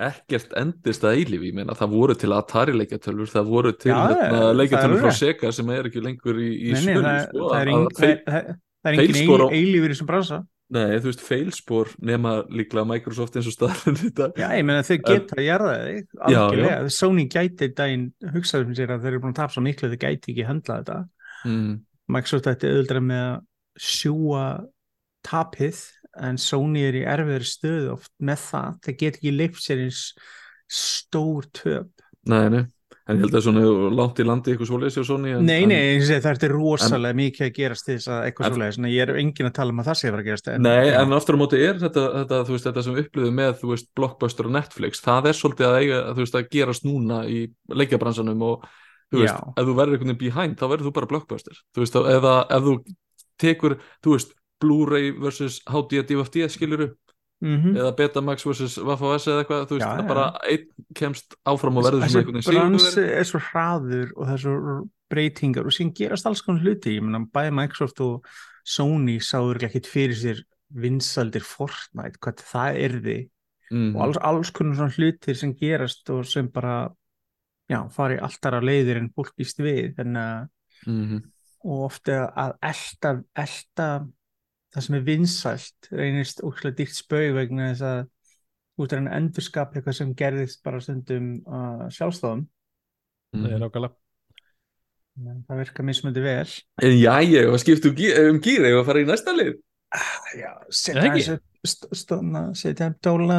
ekkert endist að eilífi, ég meina það voru til Atari leikjatölfur, það voru til hérna, það leikjatölfur alveg frá. Sega sem er ekki lengur í, í Nei, nei, sölu það, sko, það er, það, er engin feilskora á- eil, eilífur í þessum bransa Nei, þú veist, feilspor nema líklega Microsoft eins og staðarinn þetta. Já, ég meina þau geta að gera það algjörlega, Sony gæti daginn hugsaði um sér að þeir eru búin að tapa svo miklu þau gæti ekki höndla þetta. Mm. Microsoft ætti auðvitað með að sjúa tapið en Sony er í erfiðri stöðu oft með það, þeir get ekki leift sér eins stór töp. Nei, nei, en ég held að svona langt í landi eitthvað svoleiðis Sony en, Nei, en, nei, það er rosalega mikið að gerast til þess að eitthvað En- svoleiðis, en ég er engin að tala um að það sé að fara að gerast Nei, já. en aftur á móti er þetta, þetta, veist, þetta sem við upplifum með, þú veist, Blockbuster og Netflix, það er svolítið að eiga, veist, að gerast núna í leikjabransanum og, þú veist, Já. ef þú verður einhvern veginn behind, þá verður þú bara Blockbuster, þú veist, eða ef þú tekur, þú veist, Blu-ray versus HD DVFD skiluru, Mhm. eða Betamax versus Waff-OS eða eitthvað, þú veist, Já, bara einn kemst áfram og verður þessi einhvern veginn bransi sigurvegari. er svo hraður og svo breytingar og síðan gerast alls konar hluti ég meina bæði Microsoft og Sony sáður ekkert fyrir sér vinsaldir Fortnite, hvað það erði Mhm. og alls, alls konar svona hlutir sem gerast og sem bara já, fari alltaf að leiðir en fólk býst við þannig að Mhm. og ofta að elta, elta það sem er vinsælt reynist óslega dýrt spau vegna þess að út er hann endurskap eitthvað sem gerðist bara stundum uh, sjálfstofum Mhm. Nei, nákvæmlega. En það virkar mismöndi vel. En já, ég var skipt um um gýr, að fara í næsta lið. já, Er setja það stóna, setja upp dóla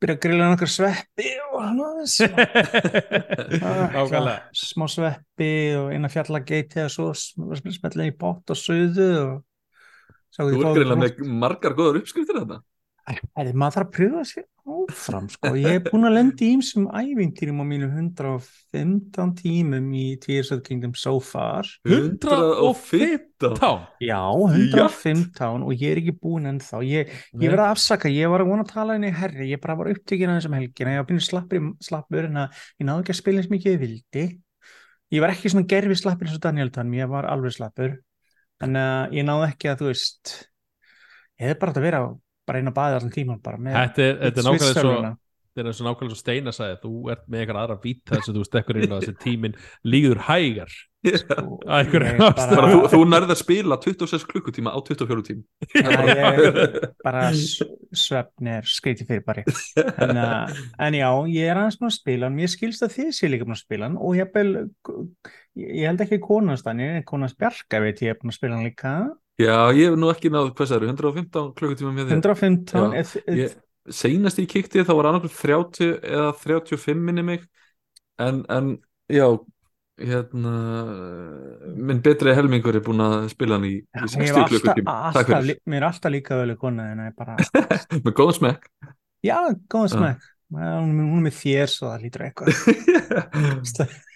byrja að grilla nokkar sveppi og hann Nákvæmlega. smá sveppi og eina fjallageiti eða svo sm- smetla í pott og suðu og Þú fáðu greinlega með margar góðar uppskriftir þetta. Æ, maður þarf að pröfa sér áfram sko. ég hef búin að lenda í ýmsum ævintýrum á mínu 115 tímum í Kingdom so far. 115. Tá já, 115 og ég er ekki búin ennþá. Ég, ég verði að afsaka, ég var að vona að tala henni herri, ég bara var upptökin að þessum helgina ég var byrjun slappur, slappur en að ég náði ekki að spila eins mikið ég vildi. Ég var ekki svona gerfi slappur eins og Daniel Tann ég var alveg slappur en uh, ég náði ekki að þú veist ég hefði bara átt að vera bara einn að baða allan tíman bara með Þetta er, er nákvæmlega svo. Þetta er svo nákvæmlega svo Steina sagði Þú ert með eitthvað aðra bít þess að þú stekkur inn á þessi tíminn líður hægar. Og ég bara, þú, þú nærði að spila 26 klukkutíma á 24 tím. Já, ég, bara svefn er skreiti fyrir bara. En, uh, en já, ég er aðeins búin að spila hann, mér skilst að þið sé líka búin að spila og ég, bel, ég held ekki konast hann, ég er konast Bjarka veit ég er búin að spila hann líka. Já, ég hef nú ekki náð, hvað eru, 115 klukkutíma með þér. 115 Já, eð, eð, Ég, seinast ég kíkti þá var annarkur 30 eða 35 minni mig. En, en já hérna minn betri helmingur er búin að spila hann í, í ég 60 hef alltaf, klukkutíma mér er alltaf líka vel kona en ég bara, með góðan smekk. Já, góðan Já. smekk. Hún er með þér svo það lítur eitthvað.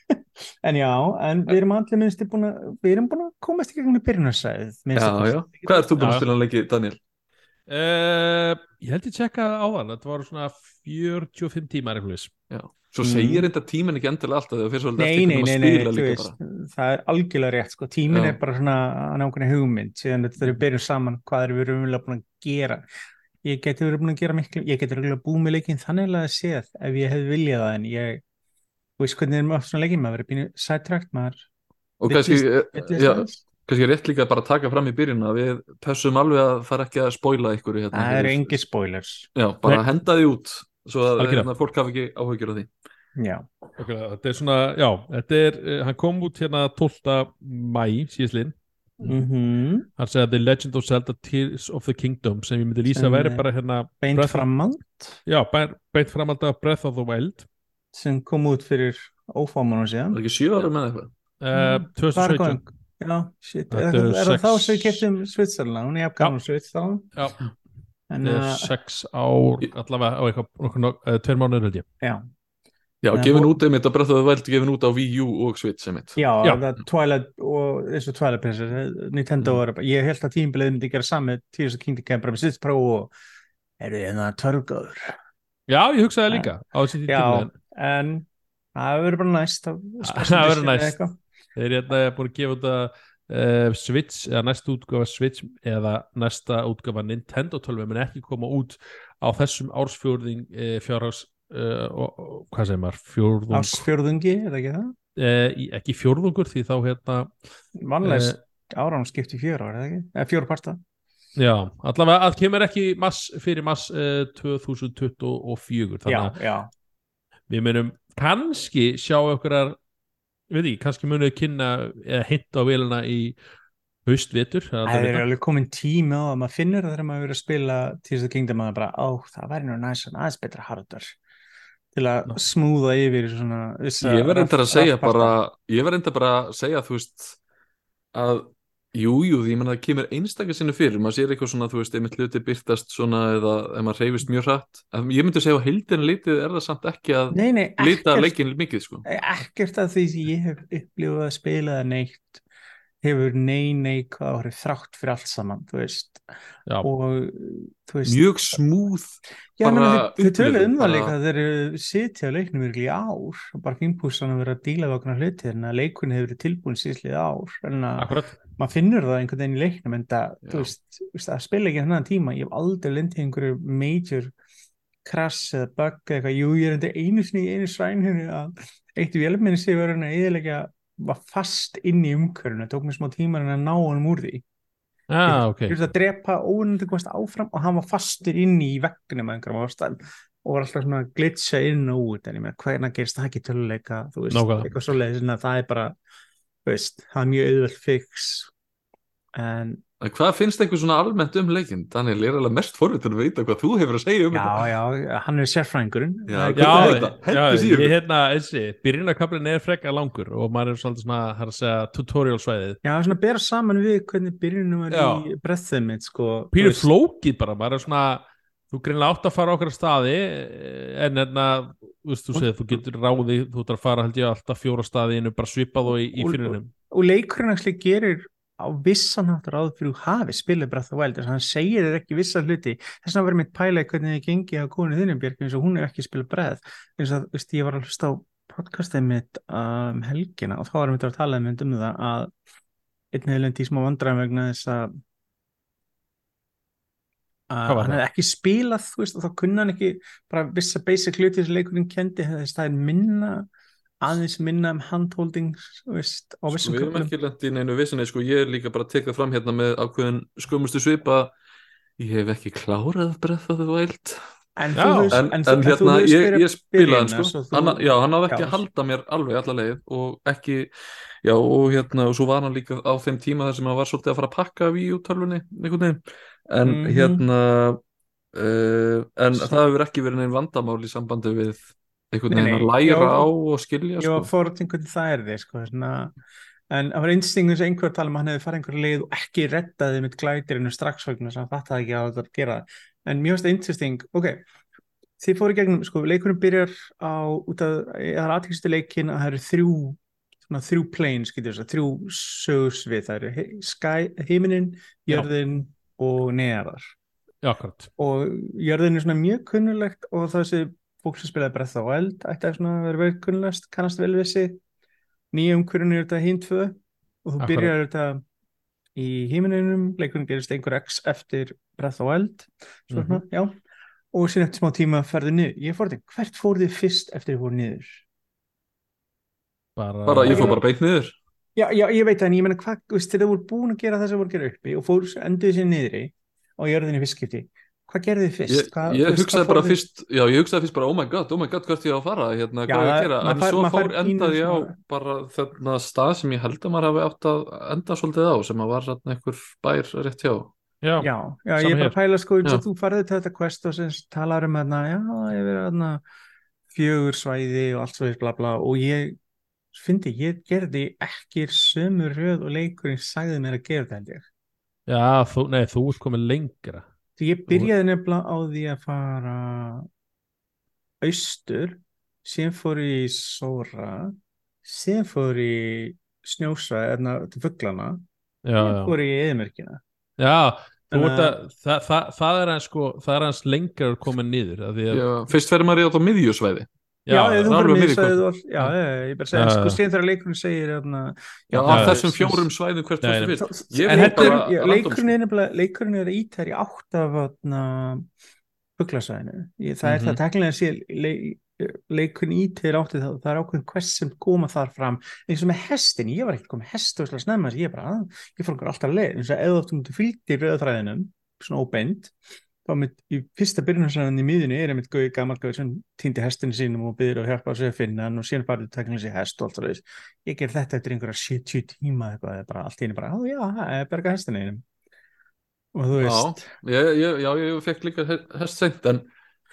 En já, en við erum allir minnst búin að, við erum búin að komast í gegnum byrjunarsæð Já, já, hvað ert þú búin að spila hann lengi, Daniel? Uh, Ég held ég tjekka á þann Þetta var svona 45 tímar svo Mm. segir þetta tíminn ekki endilega alltaf þegar þú fyrir svolítið Nei, eftir nei, nei, veist, bara. það er algjörlega rétt, sko, tíminn Já. er bara svona nákvæmlega hugmynd, síðan þetta er byrjum saman, hvað erum við raunverulega búin að gera, ég geti verið búin að gera miklu, ég geti raunverulega búið með leikinn þannig að séð ef ég hefði viljað það, en ég, þú veist hvernig er maður svona leikinn, maður verið býnið sidetracked, maður, Og kannski, Eh, kannski rétt líka bara að taka fram í byrjun að við pössum alveg að það er ekki að spoila ykkur hérna, það eru engi spoilers, Já, bara Nei. henda því út svo að hérna, fólk hafi ekki áhugjur af því. Já, okay, Þetta er svona, já Þetta er, uh, hann kom út hérna 12. mæ síðslinn mhm, Hann segði að The Legend of Zelda Tears of the Kingdom sem ég myndi lýsa að væri er- bara hérna beint Breath framald, Já, beint, framald af Breath of the Wild. Sem kom út fyrir ófámanum síðan, Það er ekki sjö ára með eitthvað? Uh, Mm, Bara 2017 góðan. Já, shit, er, Þetta eru er það þá sem við keftum Svitzerland, hún er jafnkvæmum Svitzerland Já, þetta er uh, sex ár allavega á eitthvað, uh, tveir mánuður held ég. Já, Já, Nei, gefin út einmitt að of the Wild gefin út á Wii U og Switch einmitt. Já, Já. það Twilight og eins og Twilight Princess Nintendo Mm. var, ég held að tímbilið myndi gera sami Tears of the Kingdom bara með Switch Pro og eru þið það törgóður Já, ég hugsaði það líka á þessi tíma en það verður bara næst Það verður næst. Þeir eru hérna búin að gefa út að uh, Switch, eða næsta útgáfa Switch eða næsta útgáfa Nintendo 12 menn ekki koma út á þessum ársfjórðing uh, fjárhags uh, hvað segir maður, fjórðung Ásfjörðungi, er það ekki það? ekki fjórðungur því þá hérna Vanlega áram skipti fjör ára, er það ekki? Eða fjóra parta Já, allavega að kemur ekki mass, fyrir mass uh, 2024 þannig að við munum kannski sjá okkur við því, kannski munum við kynna eða hinta á velina í haustvetur það er er alveg komin tími á að maður finnur það þegar maður verið að spila Tears of the Kingdom að bara, ó, það væri nú næst svona aðeins betra hardware til að Já. smúða yfir svona Ég verð reyndar að segja bara Ég verð reyndar bara að segja þú veist að Jú, jú, því menna það kemur einstaklega sinni fyrir. Maður sér eitthvað svona, þú veist, einmitt hluti byrtast svona eða ef maður reyfist mjög hratt. Ég myndi segja á heildinu lítið er það samt ekki að Nei, nei, lita ekkert, leikin mikið, sko. Ekkert af því sem ég hef upplifað að spila neitt hefur nei, nei, hvað áhrif þrátt fyrir allt saman, þú veist. Og þú veist Mjög smúð þau, töluðu um það líka að þeir sitja á leiknum virkilega í ár og bara fínpúsan að vera að díla við okkur hluti en að leikunni hefur verið tilbúin síðslið ár en að maður finnur það einhvern veginn í leiknum en það, þú veist, að spila ekki hennan tíma, ég hef aldrei lendið einhverju major crash eða bug eða eitthvað, jú, ég er undir einu sinni í einu að eitt vélminni sig var hann að eðilega var fast inn í umhverfinu, tók mér smá tíma en að ná honum úr því ah, ok Ég þurfti að drepa komast áfram og hann var fastur inn í vegnum að einhverjum ástæðum og var alltaf svona að glitcha inn og út en ég meina hvernig gerist það ekki töluleika þú veist, Nákvæmlega. eitthvað svoleiðis en að það er bara þú veist, það er mjög auðvelt fix en En hvað finnst eitthvað svona almennt um leikin? Daniel, ég er alveg mest forvitin að veita hvað þú hefur að segja um já, já, hann er sérfræðingurinn Já, er Já, er þetta? já, ég hérna, þessi, byrjunarkablin er frekka langur og maður er svolítið svona, það er að segja, tutorial svæðið já, svona bera saman við hvernig byrjunum Já. í breathið mitt sko, þú veist. flókið bara, maður er svona þú greinlega átt að fara okkur staði en hérna, þú þú segir þú getur ráði, þú ert að fara held ég alltaf fjóra staði innu, bara svipað og í, í fyrirnum og leikurinn actually gerir á vissan hátt ráð fyrir hafi spilið Breath of the Wild þess að hann segir þér ekki vissa hluti. Þess að verður mitt pæla í hvernig þið gengi á konu þinnum Björk eins og hún er ekki spilað Breath. Eins og veist, ég var að hlusta á podcastið mitt um helgina og þá varum við að tala um, það að einn í smá vandræðum vegna þess að að hann hefði ekki spilað veist, og þá kunna hann ekki bara vissa basic hluti sem leikurinn kendi hefði staðið minna aðeins minna um handholding þú veist, á Sko, vissum við erum ekki lent í neinu vissinni, sko, ég er líka bara að teka það fram hérna með ákveðin skömmustu svipa ég hef ekki klárað Breath of the Wild En, Já, þú en, en, en, þú- en þú hérna, hefur ég, ég spilaði hann byrjunina, sko. þú- hann, já, hann náði ekki Já. að halda mér alveg alla leið og ekki, já og hérna og svo var hann líka á þeim tíma þar sem hann var svolítið að fara að pakka við út tölvunni einhvern veginn, en Mhm. hérna uh, en Svo- það hefur ekki verið neinn vandamál í sambandi við einhvern veginn að læra já, á og skilja Ég sko. var hvernig það er þið sko, svona, en það var einstingur sem einhver að tala um að hann hefði farið einhver leið og ekki rettaði með glætirinu strax vegna sem hann fattaði ekki að þetta gera það. en mjög finnst það interesting, ok þið fóru gegnum, sko, leikurinn byrjar á, út af, það er aðtækstu leikin að það eru þrjú svona þrjú planes, getur þess að þrjú sögursvið, það eru he sky, heiminin, Já. jörðin og neðar Já, akkurat og jörðin er svona mjög kunnulegt og þessi fólk sem spilaði Breath of the Wild ætti að vera verið kunnulegt, kannast vel við sig. Nýja umhverjum er þetta hinn tvö og þú byrjar þetta í hímininum, leikurinn gerist einhver x eftir Breath of the Wild svona, Mhm. já. Og síðan eftir smá tíma ferðu niður. Ég fór þetta, hvert fór þið fyrst eftir þið fór niður? bara, bara, ég fór bara beint niður. Já, já, ég veit það, en ég menna hvað, þú veist, þú voru búin að gera það sem voru að gera uppi og fór, enduðu sér niðri á jörðinni fyrstskipti, hvað gerðu þið fyrst? ég, Hvað, ég veist, hugsaði bara fyrst já, ég hugsaði fyrst bara, oh my god, oh my god, hvert ég á að fara? Hérna, Já, hvað er að gera, en fær- svo fór endaði ég á svona- bara þarna stað sem ég held að maður hafi átt að enda svolítið á, sem að var þarna einhver bær rétt hjá. Já, Já, já, ég er bara að pæla sko eins og þú farið til þetta quest og sem talar um þarna, já, ég verið þarna fjögur svæði og allt svo bla bla og ég fyndi, ég gerði ekki sömu röð og leikurinn sagði mér að gera þetta ég. já þú, nei, þú ert komin lengra Því ég byrjaði nefnilega á því að fara austur, síðan fór í Sóra, síðan fór í Snjósvæði, þarna til síðan já, fór ég í Eðmerkina. já að, það, það, það er hans sko, það er hans lengra komin niður af því að, já, fyrst fer maður í þetta miðjusvæði Já, já, þú það er fyrir alveg þú all, já, ég bara segi, en Já, sko síðan þegar leikurinn segir þarna, já, Já, af já, þessum fjórum svæðum hvert nei. fyrst ég en er, leikurinn er nefnilega, leikurinn er ítar í átt af ég, það er Mhm. það teknilega að sé le, leikurinn ítir átti það, það er ákveðin quest sem koma þar fram, eins og með hestin ég var ekkert komið hest og snemma, ég bara, að, ég fór okkur alltaf leið, eins og eða þú myndir fylgdi rauðaþræðinum, svona óbeint þá mitt í fyrsta byrjunarsannan í miðunni er einmitt gauði gammal gauði sem týndi hestinu sínum og byrður að hjálpa á sig að finna hann og síðan bara tekna sér hest og allt það ég ger þetta eftir einhverja 70 tíma eitthvað bara allt í henni bara, á já, það er berga hestinu einum og þú veist Já, ég, já, ég fekk líka he- hest seint en,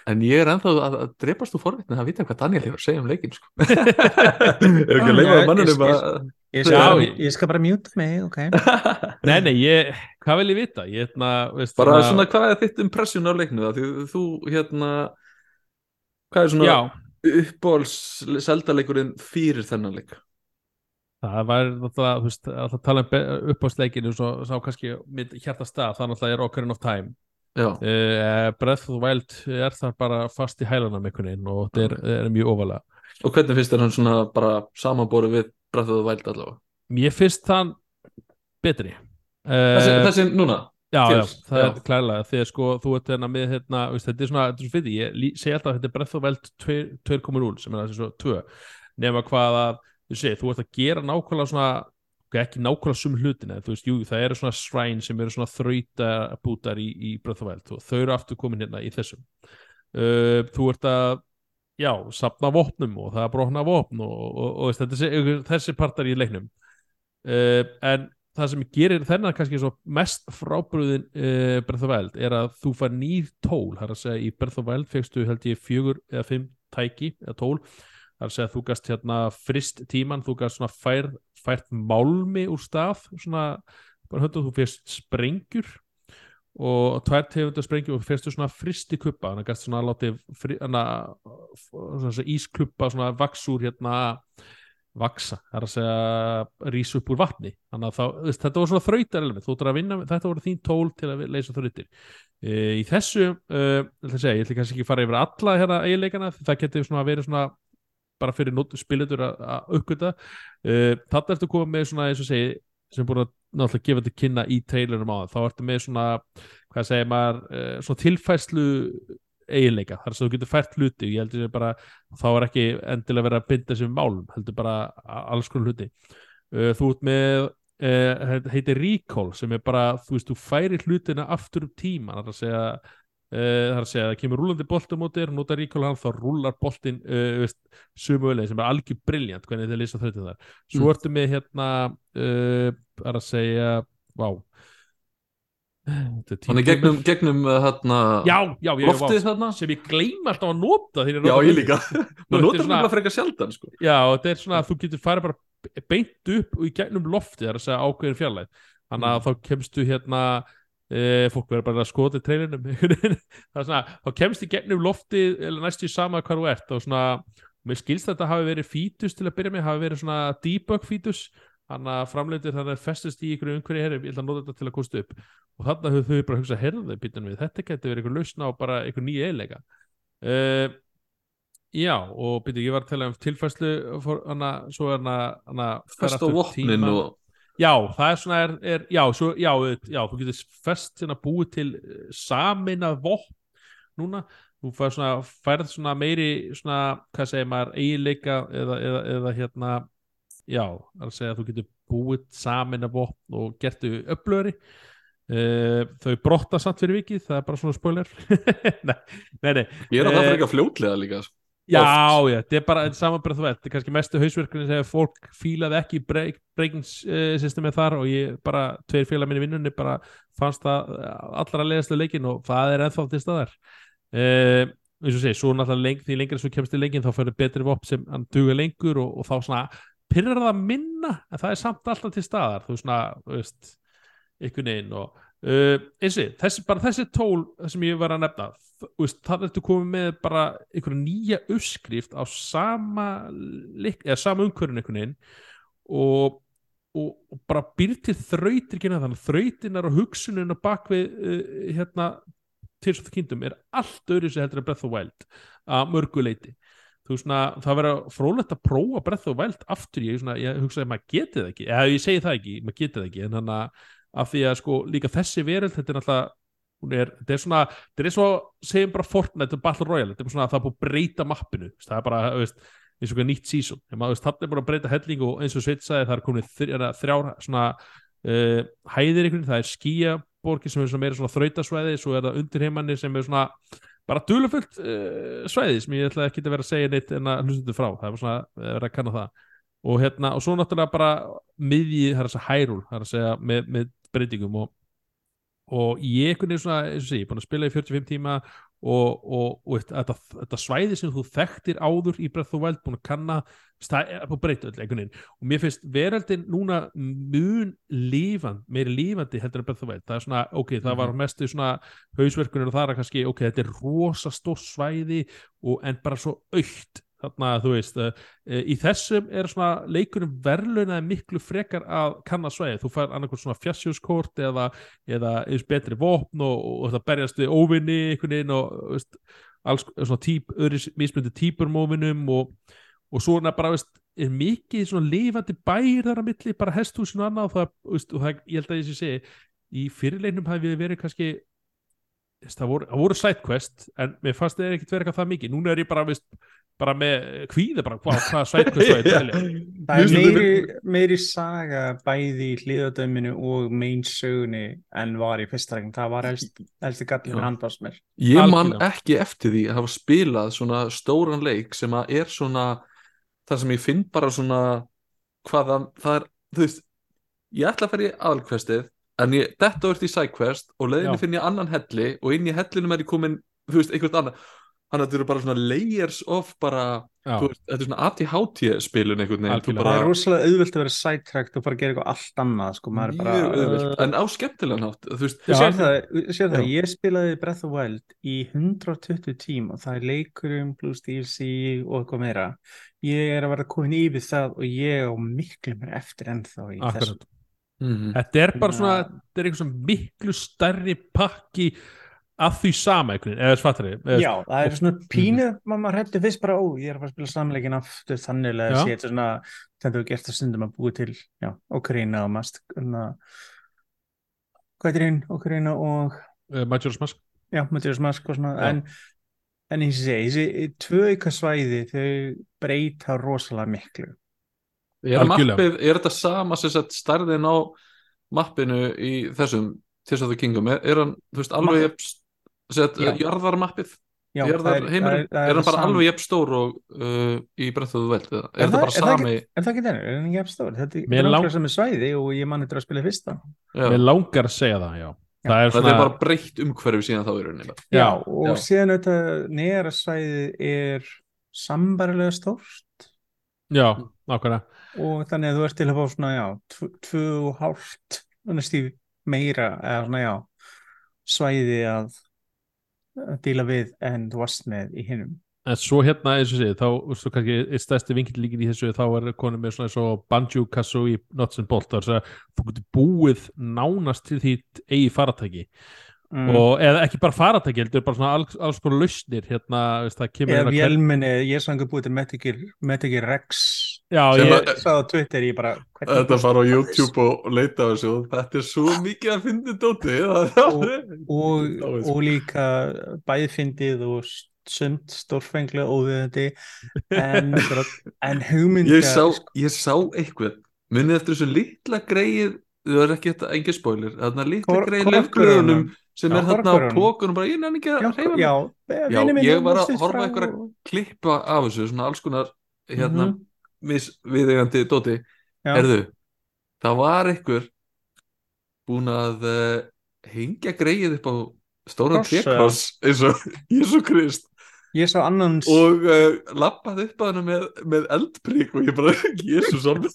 en ég er ennþá að, að drepast úr forvitni að vita hvað Daniel hefur að segja um leikinn sko. er ekki að leifa ég- mannunum að ég skal, Já, ég- ég skal bara mjúta mig, ok. Nei, nei, ég, hvað vil ég vita? Ég, hérna, veist, bara hérna- svona hvað er þitt impression á leiknu það því þú hérna hvað er svona Já, uppbóls seldaleikurinn fyrir þennan leik? Það var náttúrulega, þú veist, að tala um uppáðsleikinu og svo sá kannski mitt hjarta stað, það náttúrulega er Ocarina of Time. Já, uh, Breath of the Wild er þar bara fast í veginn og þetta er, er mjög ofalega. Og hvernig finnst þér hann svona bara samanbóru við Breath of the Wild allavega. Mér finnst þann betri. Þessi, uh, þessi núna? Já, já, það já. er klærlega að sko þú ert hérna með hérna, veist, þetta er svona, þetta er svona fyrir, ég segi alltaf að þetta er Breath of the Wild 2 2.0 sem er þessi svo 2 nema hvað að, þú segi, þú ert að gera nákvæmlega svona, ekki nákvæmlega sum hlutina, þú veist, jú, það eru svona shrine sem eru svona þrautabútar í, í Breath of the Wild og þau eru aftur komin hérna í þessum. Uh, þú ert að já, sapna vopnum og það brotna vopn og, og, og, er þessi partar í leiknum. Uh, en það sem gerir þennan kannski mest frábrúðin uh, the Wild er að þú fær nýr tól. Það er að segja í Wild fegstu held ég fjögur eða fimm tæki eða tól. Það er að segja að þú gast hérna frist tíman þú gast svona fær, fært málmi úr stað svona bara höndu þú fyrst sprengjur og tvær tegundur sprengjur og fyrstu svona fristi kuppa þannig að gast svona látið ískuppa svona vaks úr hérna vaksa, það er að segja rísa upp úr vatni. Þannig að þá, þetta voru svona þrautar að þetta voru þín tól til að leysa þrautir. E, í þessu að segja, ég ætla kannski ekki að fara yfir alla hérna eiginleikana, það getur svona verið svona bara fyrir spilutur að að uppgöta uh, þarna ertu komið með svona, eins og segi sem búin að náttúrulega gefa þetta kynna í trailerum á það, þá ertu með svona hvað segir maður, uh, svona tilfæslu eiginleika, þar sem þú getur fært hluti. Ég heldur sem bara, þá er ekki endilega verið að binda sem málum, heldur bara alls konar hluti. Uh, þú ert með uh, heitir recall sem er bara, þú veist, þú færi hlutina aftur um tíma, það er að segja það er að segja, það kemur rúlandi bolti á móti þér, nota recall hann, þá rúlar boltin uh, veist, sumu öðlega, sem er algjör briljant hvernig þið lýsa þrautin þar. Svo Mm. ertu með hérna uh, það er að segja, vá. Þannig gegnum, gegnum uh, hérna, já, já, já, loftið þarna. Sem ég gleym alltaf að nota Já, ég líka. Maður notar það frekar sjaldan sko. Já, þetta er svona að þú getur farið bara beint upp og í gegnum loftið, það er að segja ákveðin fjarlæð þannig að Mm. þá kemstu hérna e, fólk verður bara að skoða í svona, þá kemst í gegnum loftið eða næstu í sama hvað þú ert og svona, mér skilst þetta hafi verið fítus til að byrja með, hafi verið svona debug fítus, þannig að framleitir þannig að festist í ykkur umhverju herri, ég ætla að nota þetta til að kosta upp. Og þannig að þau bara hugsa, herðu býtum við, þetta getur verið ykkur lausna á bara ykkur nýja eiginleika. Uh, Já, og byrju, ég var að tala um tilfærslu for, hana, svo er fer Fest á aftur vopnin tímann. og Já, það er svona, er, er, já, svo, já, já, þú getur fest hérna búið til eh, sameinað vopn núna, þú fær svona, færð svona meiri, svona, hvað segir maður, eiginleika eða, eða, eða hérna, já, það er að segja að þú getur búið sameinað vopn og gertu upplöri Uh, þau brotta samt fyrir vikið, það er bara svona spoiler. Nei, nei, nei. Ég er að það Eh, frekar fljótlega líka sko. Já, Oft. já, þetta er bara samanbreið þú veit, þetta er kannski mestu hausverkunin þegar fólk fílaði ekki break, breaking uh, systemið þar og ég bara, tveir félag minni vinnunni bara fannst það eh, allra leiðastu leikin og það er ennþá til staðar uh, eins og segi, svo náttúrulega leng, því lengur svo kemst í leikin þá fyrir betri vopn sem hann duga lengur og, og þá svona pyrrar það minna en það er samt alltaf til staðar þú svona, þú veist einhvern veginn og uh, eins og ég, þessi, bara þessi tól sem ég var að nefna veist, það ertu komið með bara einhverja nýja uppskrift á sama eða sama umhverjun einhvern veginn og, og, og bara býr til þrautir þannig að þrautinar og hugsunin og bakvið uh, hérna Tears of the Kingdom er allt öðru sem heldur að Breath of Wild að mörguleiti það verður frólægt að prófa Breath of Wild aftur ég, svona, ég hugsa að maður geti það ekki eða ég segi það ekki, maður geti það ekki en þannig að af því að sko líka þessi veröld þetta er náttúrulega er, þetta er svona, þetta er svo segjum bara Fortnite og Battle Royale þetta er svona að það er búið að breyta mappinu. Það er bara, veist, eins og eitthvað nýtt season. Þannig að það er bara að breyta helling og eins og Sveit sagði það er komin þrjár svona uh, hæðir einhvern, það er skýja borgir sem er svona meira svona þrautasvæði svo er það undirheimannir sem er svona bara dulufullt uh, svæði sem ég ætla ekki að vera að segja neitt en að hlustundu frá. Það er svona að vera að kanna það. Og hérna, og svo náttúrulega bara miðji, það er að segja hærúl það er að segja með, með breytingum og, og ég veginn svona, eins og sé, ég er búin að spila í 45 tíma og, og, og þetta, þetta svæði sem þú þekktir áður í Breath of the Wild búin að kanna er búin að breyta öll einhvern veginn. Og mér finnst veröldin núna mun lífand, meiri lífandi heldur en Breath of the Wild, það er svona, ok, það var mestu svona hausverkunir og það er kannski ok, þetta er rosa stór svæði og en bara svo aukt þarna, þú veist, uh, í þessum er svona leikunum verðlunaði miklu frekar að kanna svæði, þú fær annarkvæmt svona fjassjóskort eða, eða eins betri vopn og, og það berjast við óvinni einhvern veginn og veist, alls svona típ, öðru mismyndi típurmóvinum og, og svona bara veist, er mikið svona lifandi bæir þar að milli, bara hesthúsinu annað og það, veist, og það, ég held að ég sé segi í fyrirleginum hafi við verið kannski það voru, voru sidequest en mér fannst það ekkert verið eitthvað það mikið. Núna er ég bara, veist, bara með kvíði bara hvað hva sidequest það er það er meiri, meiri saga bæði í hlýðadöminu og main sögunni en var í fyrsta regn það var helst, helst gallin handast mér. Ég man ekki eftir því að hafa spilað svona stóran leik sem að er svona þar sem ég finn bara svona hvaða það er, þú veist ég ætla að fara í aðalkvestið en ég, þetta vart í sidequest og leiðinni finn ég annan helli og inn í hellinum er ég komin þú veist, einhvert annað þannig að þetta eru bara svona layers of bara, veist, þetta er svona ATHT spilun einhvern veginn bara... það er rosalega auðvilt að vera sidetracked og bara gera eitthvað allt annað sko, bara, uh... en á skemmtilega nátt þú sér það, sér það ég spilaði Breath of Wild í 120 tím og það er leikurum plus DLC og eitthvað meira. Ég er að vera komin yfir það og ég á miklu mér eftir ennþá í þessu. Mm -hmm. Þetta er bara svona, þetta er eitthvað miklu starri pakki af því sama einhvern veginn, eða svartari Já, það er svona pínu, mm -hmm. maður hættu fyrst bara, ó, ég er að fara að spila samleikin aftur þannig að það sé þetta svona þetta hefur gert að stundum að búi til já, Ocarina og Mast hvað er einn, Ocarina og uh, Majora's Mask. Já, Majora's Mask og svona, já. en en ég sé, þessi tvö ykkar svæði þau breyta rosalega miklu. Er, mappið, er þetta sama sem sagt starðin á mappinu í þessum Tears of the Kingdom, er, er hann, þú veist, alveg jæfn, jarðarmappið. Já, jarðar það er, heimurinn, það er, er hann bara sam... alveg jæfn stór og uh, í Wild, eða? Er, er þetta bara sami Er það ekki þenni, er hann ekki jæfn stór? Þetta er lang- náttúrulega sem er svæði og ég mann þetta að spila fyrsta Mér langar að segja það, já, Það er þetta svona, er bara breytt umhverfi síðan þá í rauninni. Bara. Já, Já, og já. síðan þetta neðra svæði er sambarilega stórt. Já, nákvæmlega. Og þannig að þú ert til að fá svona, já, tv- tvö og hálft næst í meira eða svona, já, svæði að að díla við en þú varst með í hinnum. En svo hérna, eins og sé, þá, svo kannski er stærsti vinkill líkin í þessu, þá er konum með svona eins og Banjo Kazooie Nuts and Bolt, þar að þú getur búið nánast til því eigi faratæki Mm. og eða ekki bara faratæki, heldur bara svona alls, alls konar lausnir, hérna, veist, það kemur Eða hérna hvern- vélminni, ég er sangur búið til Metigir Rex Já, Sem ég, að- ég sagði á Twitter, ég bara Þetta fara á það? YouTube og leita þessu og þetta er svo mikið að fyndi dóti það er- og, sko. og líka bæðfindið og sumt stórfenglega óviðandi en, en hugmynda ég sá, ég sá eitthvað munið eftir þessu litla greið það er ekki þetta, engin spoiler þarna litla Kor- greið lefgröðunum sem Já, er þarna á pókunum bara ég nenni ekki að reyfa já, Já, ég var að horfa einhverja og- klippa af þessu, svona alls konar hérna, Mhm. mis, viðeigandi dóti erðu, það var einhver búin að uh, hengja greið upp á stóran trékross eins og Jésu Krist ég sá annan og uh, lappaði upp að hana með, með eldprík og ég bara, Jésus, alveg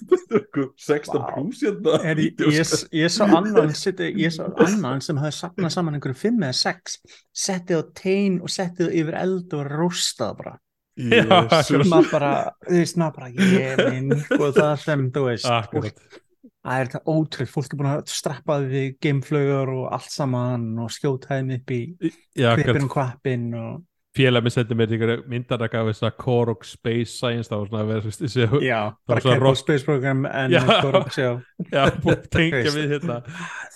16 Vá. pluss hérna. Er, ég, ég, ég sá annan seti, ég sá annan sem hafði sapnað saman einhverjum fimm eða sex settið á tein og settið yfir eld og róstað bara. Jesús. maður bara, þú veist, maður bara ég minn og það sem, þú veist. Akkurat. Það er þetta ótrúð fólk er búin að strappa við gameflögur og allt saman og skjóta þeim upp í akkurat. kvipin og kvappin og félag með sendi mér ykkur myndaraka af þess að Korok Space Science þá var svona að vera þessi já, bara rock- Space Program en. Korok, já, já, búið að tengja við hérna.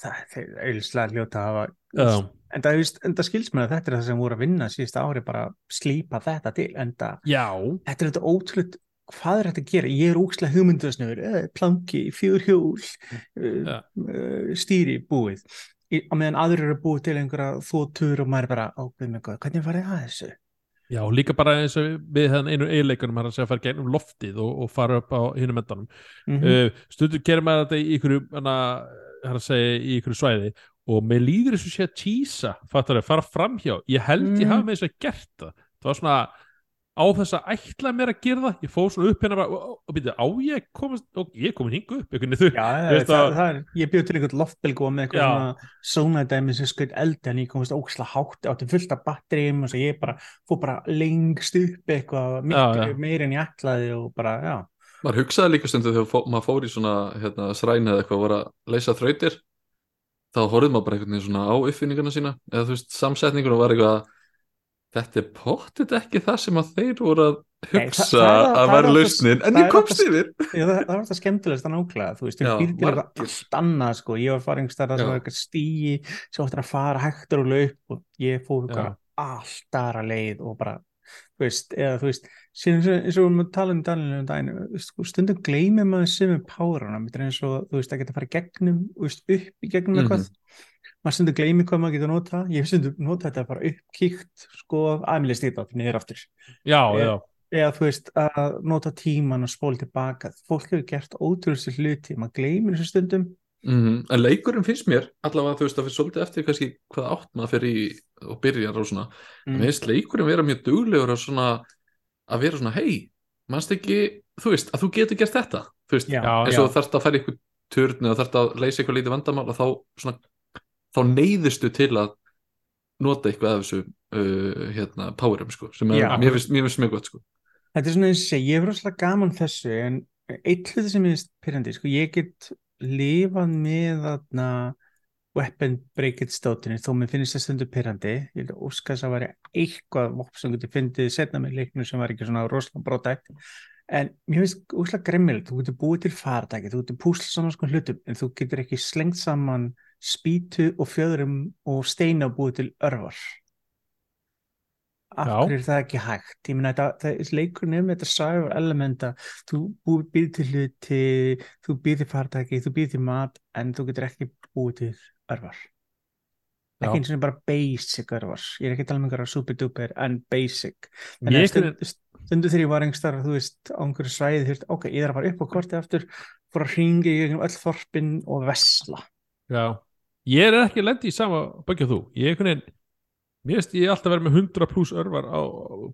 það er auðvitað hljóta að hafa en það, það skils mér að þetta er það sem voru að vinna síðasta ári bara að slípa þetta til en það, þetta er þetta ótrúlega hvað er þetta að gera, ég er ókslega hugmyndasnöður uh, planki, fjör hjól uh, Ja. uh, stýri búið á meðan aðrir eru búið til einhverja þóttur og maður er bara ákveð með hvað, hvernig farið það þessu? Já, líka bara eins og við þann einu eiginleikunum að segja að fara gegnum loftið og, og fara upp á hinum endanum. Mm uh, stundum gerir maður þetta í ykkur það er að segja í ykkur svæði. Og með líður þessu sé að tísa fattar þau, fara framhjá, ég held ég Mm. hafi með þess að gert það. Það var svona á þess að ætla mér að gera það? Ég fóð svona upp hérna bara, og, byrja á ég komast, og ég komin hingu upp einhvern veginn Já, Þú það, veist það, að- það er, ég bjóð til einhvern loftbelgu og með eitthvað svona sónadæmi sem skaut eldi en ég komast óksla hátt átti fullt af batteríum og ég bara fór bara lengst upp eitthvað meir en ég ætlaði og bara, já, maður hugsaði líka stundu þegar fó, maður fór í svona hérna, sræni eða eitthvað voru að leysa þrautir þá horfði maður bara einhvern veginn svona á uppfinninguna sína eða þú veist, samsetningur og var eitthvað þetta er pottit ekki það sem að þeir voru að Nei, hugsa það- það er- að það vera er lausnin en það ég komst yfir það, það var það skemmtilegast að nákvæða, þú veist, Já, þú býr til eitthvað allt annað, sko, ég var farin stærða sem Já. var eitthvað stíi, sem áttur að fara hægtur og laup og ég Já. eitthvað allt aðra leið og bara, þú veist, eða þú veist, síðan eins og- við erum að tala um Daniel um veist, sko, stundum gleymir maður sem er párana, þetta er eins og, þú veist, að geta að fara gegnum, veist, upp í gegnum Mhm. eitthvað, maður stundum gleymir hvað maður getur nota, ég hef stundum nota þetta bara upp, kíkt, sko, aðmjöli stýta niður aftur. Já, Ég- já, eða þú veist að nota tíman og spóla tilbaka. Fólk hefur gert ótrúlega hluti. Maður gleymir þessu stundum. Mhm, En leikurinn finnst mér allavega þú veist að fyrir svolítið eftir kannski hvað átt maður fyrir í og byrjar og svona. Mm. mm. mér finnst leikurinn vera mjög duglegur svona að vera svona hei, mannst ekki þú veist, að þú getur gert þetta? Þú veist, eins og þarft að fara í eitthvað turn eða þarft að leysa eitthvað lítið vandamál og þá svona, þá neyðistu til að nota eitthvað af þessu uh, hérna, powerum sko, sem er, mér finnst mjög gott sko. Þetta er svona eins og ég er rosalega gaman þessu en eitt hluti sem finnst pyrrandi sko, ég get lifað með þarna weapon breakage stótinu þó mér finnst það stundu pyrrandi ég að óska þess að væri eitthvað vopn sem getur fyndið setna með leiknum sem var ekki svona rosalega brótækt en mér finnst úslega gremmilegt, þú getur búið til faratæki, þú getur púsla saman sko hlutum en þú getur ekki slengt saman spýtu og fjöðurum og steina búið til örvar. Af Já. hverju er það ekki hægt? Ég meina þetta, er leikurinn um þetta sæður elementa, þú býð til hluti, þú býð til faratæki þú býð til mat, en þú getur ekki búið til örvar. Já. ekki eins og bara basic örvar. Ég er ekki að tala um einhverja super duper en basic. Ég Þannig að einhvern stund, stundu þegar ég var einhver starf, þú veist, á einhverju svæði, þú veist, ok, ég þarf að fara upp á kortið aftur, fór að hringa í öll þorpin og vesla. já Ég er ekki lendi í sama böggja þú Ég er einhvern veginn Mér veist ég er alltaf verið með 100 pluss örvar á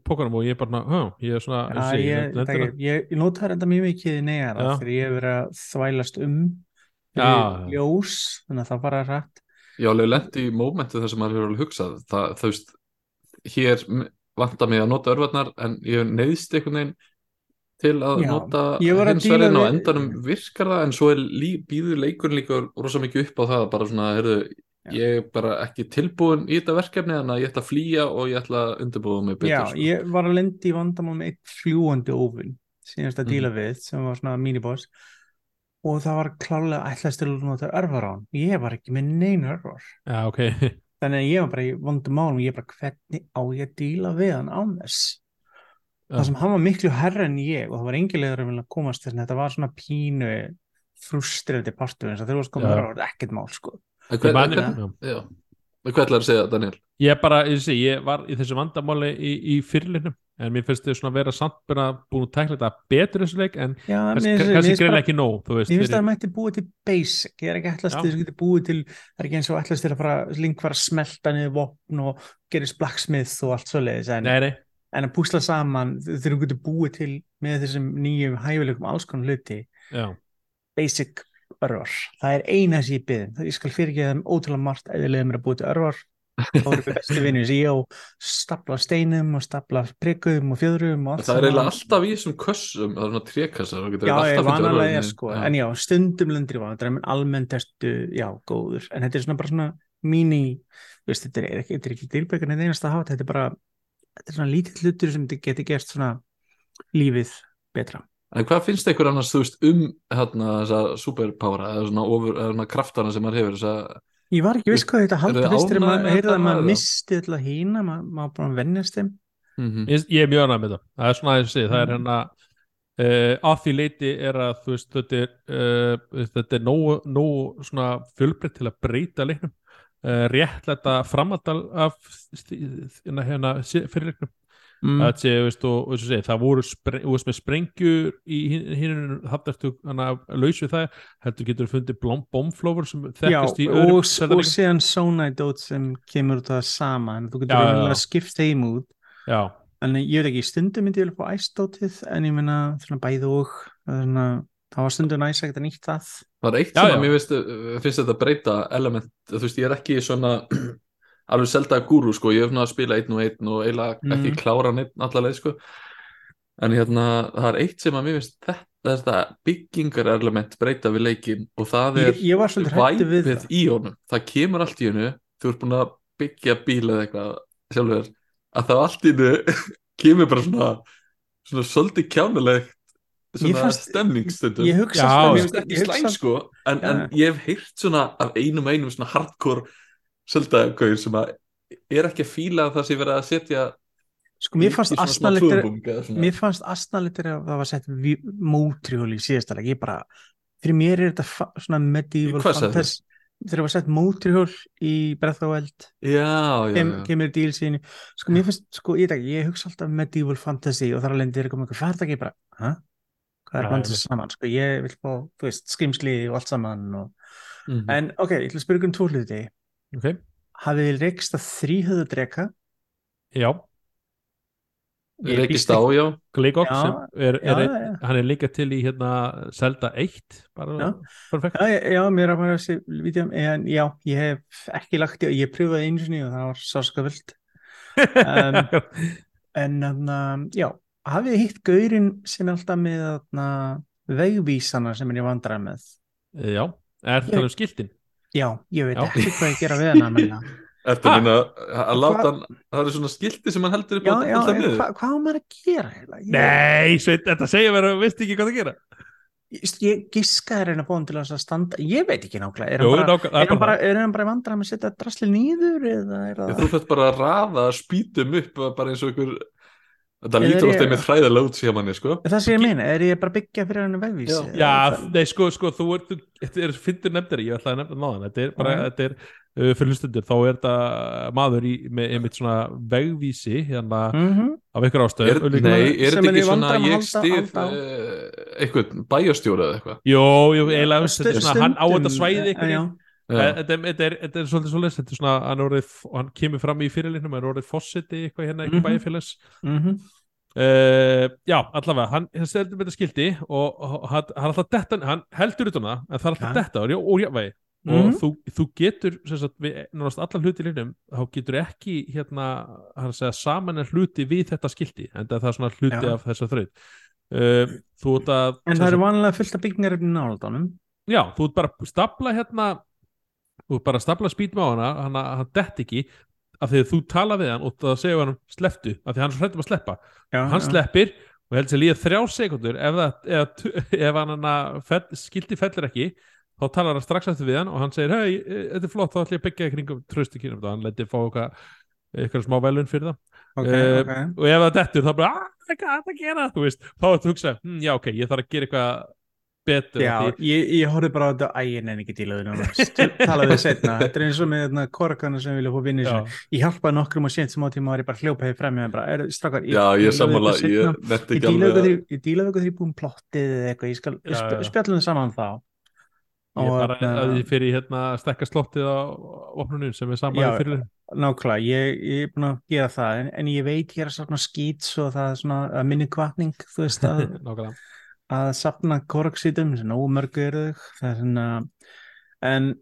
pókanum og ég er bara, há, ég er svona Já, eins og ég, ég, ég, ég, notaði þetta mjög mikið neðar Já. þegar ég hef verið að þvælast um Já. fyrir ljós, þannig að það bara er rætt. ég alveg lendi í mómentu þar sem maður hefur alveg hugsað það, þú veist, hér vantar mig að nota örvarnar en ég hef neyðst einhvern veginn til að Já, nota ég var að hins díla verðin og við- endanum virkar það en svo er lí, býður leikurinn líka rosa mikið upp á það bara svona, heyrðu, ég er bara ekki tilbúin í þetta verkefni þannig að ég ætla að flýja og ég ætla að undirbúða mig betur Já, sko. ég var að lendi í vandamál með eitt fljúandi óvinn, síðanst að Mhm. díla við, sem var svona miniboss, og það var klálega ætlaðist til að nota örvar á hann. Ég var ekki með neina örvar. Já, ok Þannig að ég var bara í vondum málum, ég bara hvernig á ég að díla við hann án þess. Það sem hann var miklu herra en ég og það var engilegur að vilja komast þess að þetta var svona pínu frustrerandi partur eins og þegar þú varst komið Já. að vera ekkert mál sko. Hvað ætlar að segja, Daniel? Ég er bara, ég, sé, ég var í þessu vandamáli í, í fyrirlinum en mér finnst þið svona vera samt bara búin að tekla þetta betur þessu leik en kannski, greinlega ekki nóg þú veist, Ég finnst að það mætti búið til basic, ég er ekki ætlast til þess að geta búið til, það er ekki eins og ætlast til að fara, að smelta niður vopn og gerist blacksmith og allt svoleiðis en, Nei, nei, en að púsla saman þegar þú getur búið til með þessum nýjum hæfileikum alls konar hluti já, basic örvar, það er eina sem ég byggði ég skal fyrir ekki þeim ótrúlega margt eðlilega mér að búið til örvar. Þá erum við bestu vinnir sem ég á. Stapla steinum og stapla prikuðum og fjöðrum og Það er eiginlega alltaf í þessum kössum, það er svona trékassar og getur Já, ég vanalega er í- sko, Já. en já, stundum lendir í vandræðum, en almennt ertu, já, góður, en þetta er svona bara svona mini, þú veist, þetta er ekki, er ekki dýrbækkan en einasta hát, þetta er bara, þetta er svona lítið hlutur sem þetta geti gert svona lífið betra. En hvað finnst ykkur annars, þú veist, um hérna þessa superpowera eða svona, ofur, eða svona kraftana sem maður hefur þessa, Ég var ekki viss hvað þetta þið fyrst þegar maður heyrði að maður misti alltaf hína, maður bara vennjast þeim. mm ég, ég er mjög annað með það það er svona að ég segi, það er Mm. hérna uh, að því leiti er að þú veist, þetta er uh, þetta er nógu, nógu svona fjölbreytt til að breyta leiknum réttlæta framaldal af hérna, hérna fyrirleiknum mm. að sé, veist, og, og segi, það voru spre, veist, með sprengjur í hinn það ertu hana, laus við það heldur getur fundið blóm, bombflófur sem Já, þekkast í og, öðrum og Zelda-leikjum. síðan Sonai-dót sem kemur það sama en þú getur já. skipt þeim út já, en ég veit ekki, stundum myndi ég vilja fá æstótið en ég meina svona bæði og svona, það var stundum næs að geta nýtt það. Það er eitt Já, sem já. að mér finnst, finnst þetta breyta element, þú veist, ég er ekki svona alveg selda gúru, sko, ég hef svona að spila einn og einn og eiginlega Mm. ekki klára neitt allarleið, sko. En hérna, það er eitt sem að mér finnst þetta, þetta byggingar element breyta við leikin og það er væpið það. í honum, það kemur allt í hennu þú ert búin að byggja bíl eða eitthvað sjálfur, að það allt í hennu kemur bara svona svona svolítið kjánulegt stemningsstundum ég hugsa ég- ekki ég slæm sko en, Já. en ég hef heyrt svona af einum einum svona hardcore söldaðgauður sem að er ekki að fíla að það sé verið að setja sko mér fannst svona. mér fannst asnalegt að það var sett mótrihól í síðasta leik ég bara, fyrir mér er þetta svona medieval fantasy þegar það var sett mótrihól í Breath of the Wild já, já, kem, já. kemur dílsíni sko mér finnst, sko ég, veit ekki, ég hugsa alltaf medieval fantasy og þar að lendi er komið eitthvað, hvað er það ekki bara, hæ? Hvað er einmitt. saman, sko ég vil fá, þú veist, skrimsli og allt saman og... Mhm. en ok, ég að spyrja um tvo hluti. Ok, hafið þið reykst að þrýhöðu dreka? Já. Ég Rekist á, já. Gleigok Já, sem er, já, er, já, já. hann er líka til í hérna Zelda 1 bara Já. perfekt. Já, já, mér er að maður þessi vídeo, en já, ég hef ekki lagt í, ég pröfaði einu sinni og það var sáskaföld um, en um, já, hafið þið hitt gaurinn sem er alltaf með þarna, vegvísana sem er í vandræð með? Já, er það um skiltin já, ég veit Já. ekki hvað ég gera við menna. Eftir að, að Hvað- láta hann það eru svona skilti sem hann heldur upp já, á já, niður. hva, hvað á maður að gera ég, nei, sveit, þetta segja mér að veist ekki hvað það gera. Ég, giska er einn að bóðum til að standa ég veit ekki nákvæmlega, er Jú, hann bara, nákvæm- það er hann bara er hann bara í vandræð með að setja drasli nýður eða er það þú fætt bara að raða spýtum upp bara eins og ykkur þetta lítur alltaf ég- með hræðilega út sér manni sko Er það sem ég meina, er ég bara að byggja fyrir hann vegvísi? Já. Já, nei, sko, sko, þú ert, þetta er fyndir nefndir, ég ætlaði að nefna náðan, þetta er bara, þetta er, uh, fyrir hlustundur, þá er þetta maður í, með einmitt svona vegvísi, hérna, Mm af ykkur er, ástöð. Nei, er þetta ekki svona ég á. uh, eitthvað bæjastjóra eða eitthvað Jó, jú, eiginlega, þetta er svona, hann á þetta svæði Já. Þetta er, þetta er, er svolítið svolítið, þetta er svona, hann, orðið, hann kemur fram í fyrirlinnum, hann er orðið fósiti, eitthvað hérna, eitthvað Mhm. bæjarfélags. Mhm. Uh, já, allavega, hann stendur með þetta skildi og, og hann, hann, alltaf detta, hann heldur utan það, en það er alltaf Ja. detta og, og jafnvægi og Mhm. þú, þú getur sagt, við náttúrulega allar hluti í linnum þá getur ekki hérna segja saman er hluti við þetta skildi en það er svona hluti Já. af þessa þraut uh, En það eru vanlega fullt af byggingarefni náladánum já, þú ert bara að stapla hérna þú ert bara stapla spýtum á hana hann, hann dett ekki af því að þú tala við hann og það segja hann sleftu af því hann er hrættum að sleppa já, hann já. sleppir og heldur sér líða þrjá sekundur ef, það, ef, ef hann fell, skildi fellir ekki þá talar hann strax eftir við hann og hann segir hei, þetta er flott, þá ætlum ég að byggja kringum tröstu kynum og hann leti fá eitthvað smá velun fyrir það Ok, Eh, ok. og ef það dettur þá bara, "Ah, hvað er það að gera þú veist, þá er þetta að hugsa, hm, já ok, ég þarf að gera eitthvað betur Já, því, ég, ég horfði bara á þetta ægin en ekki dílaði núna. Talaði setna, þetta er eins og með hérna, korkana sem vilja vinni já, ég hjálpaði nokkrum og sént sem á tíma var ég bara hljópaði frem með bara, er, strákar, ég, Já, ég sammála, ég netti ég ekki dílaði alveg því- ég dílaði ykkur því búin plottið eða eitthvað, ég skal spjallum saman þá. Ég Og, bara hérna, að ég fyrir hérna stekka slottið á opnunum sem er saman fyrir Nákvæmlega, ég, ég er búin að gera það en, en ég veit ég er svona skýts og það er svona að minni kvartning þú veist að, nákvæmlega að safna korksítum sem nógu mörgu eru þau. Það er svona en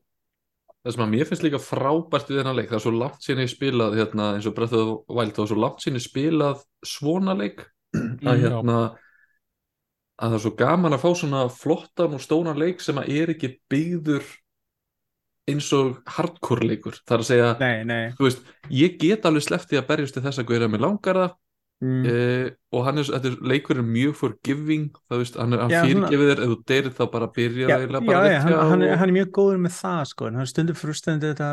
Það sem að mér finnst líka frábært við þennan leik það er svo langt síðan ég spilað hérna, eins og Breath of the Wild það er svo langt síðan ég spilað svona leik. Að hérna að það er svo gaman að fá svona flottan og stónan leik sem að er ekki byggður eins og hardcore leikur. Það er að segja, nei, nei. veist ég get alveg sleppti að berjast til þess að guðra mig langar það mm, eh, og hann er, þetta er leikur er mjög forgiving það veist, hann, er- hann Já, fyrirgefið þér ef þú deyrir þá bara byrjar Já, já, bara já rétt hann, hjá hann, er, og- hann er mjög góður með það sko, en hann stundum frustrandi þetta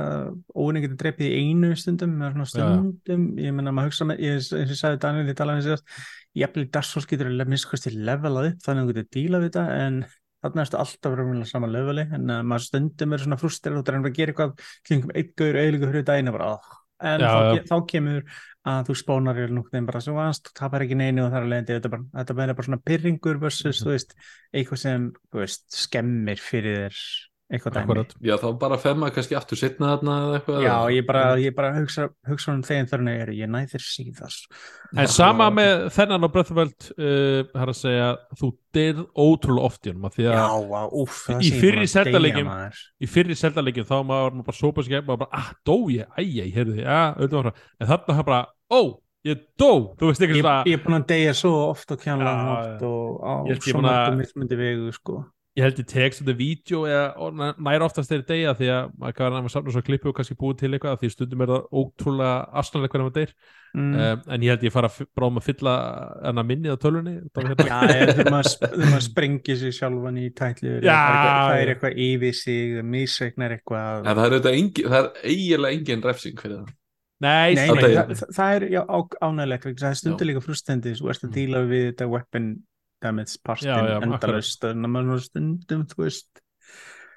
óvinni getur dreipið í einu stundum með svona Já, já. stundum, ég menna maður hugsa með, ég, eins og ég sagði Daniel í talaðum síðast, jafnvel Dark Souls getur að minnst kosti levelað upp þannig að þú getur dílað við þetta en þarna erstu alltaf raunverulega sama löfali en uh, maður stundum er svona frustrir og það er að gera eitthvað klingum eitt gaur eiginlega fyrir daginn og bara, oh. en Já, já. þá kemur að þú spónar í núknum bara svo vannst, þú tapar ekki neinu og það er alveg þetta, er bara, þetta er bara svona pyrringur versus, Mhm. þú veist, eitthvað sem þú veist, skemmir fyrir þér. Já, þá bara fer maður kannski aftur setna þarna eða eitthvað Já, ég bara, ég bara hugsa, hugsa um þeim þörna er ég næ þér síðar. En sama með þennan á uh, það er að segja, þú dyrð ótrúlega oft í honum af því Já, að vá, úff Í fyrri Zelda-leikjum- í fyrri seldaleikjum þá maður bara sópa sig og bara, ah, dó ég, æj, æj, heyrðu þið, já, auðvitað var það. En þarna það bara, ó, ég dó. Þú veist ekki Ég, svona, ég er búin að deyja svo oft og kjánlega Já, oft og á Ég ég svo að- mörgum sko. Ég held ég tek svona vídeo eða og næ- nær oftast þeirri deyja því að maður kan að samla svo klippu og kannski búið til eitthvað af því stundum er það ótrúlega astanlega hvernig maður deyr mm. um, en ég held ég fara bráðum að fylla enna minnið á tölunni hérna. Já, ég- þegar maður, sp- þegar maður sprengir sig sjálfan í tætlu það er eitthvað yfir sig misreiknar eitthvað. En það er, engin, það er eiginlega engin refsing fyrir það. Nei, Nei, á nei, það, það- það er ánægilegt það er stundur líka frustendi þú ert að Mm. díla við þetta weapon damage partin endalaust þannig að maður stundum þú veist.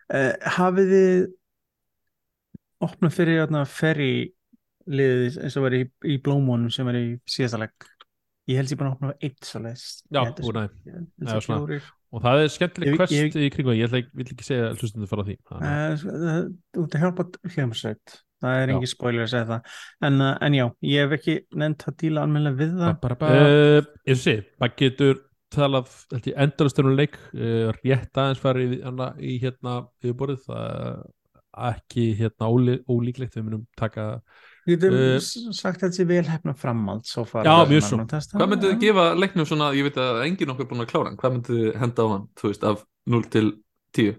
Uh, hafið þið opnað fyrir ferry liðið eins og var í, í blómónum sem var í síðasta legg ég held ég bara að opna eitt svo leist já, úr næ og það er skemmtileg Ég- quest ég- í kringu það. ég ætla, ekki- segja hlustundu fara því. Þannig að- þú ert að hjálpa hljómsveit. Það er engin spoiler að segja það. En, uh, en já, ég hef ekki nefnt að díla almennilega við það. Uh, ég sé, maður getur talað, endalustunum leik uh, rétt aðeins farið í, hana, í hérna yfirborðið það er ekki hérna ólí, ólíklegt við munum taka Við getum Uh, uh, sagt að þetta sé vel hefna framhald svo far Já, mjög svo. Hvað myndið þið gefa leiknum svona, ég veit að enginn okkur er búin að klára hann, hvað myndið þið henda á hann, þú veist, af 0 til 10?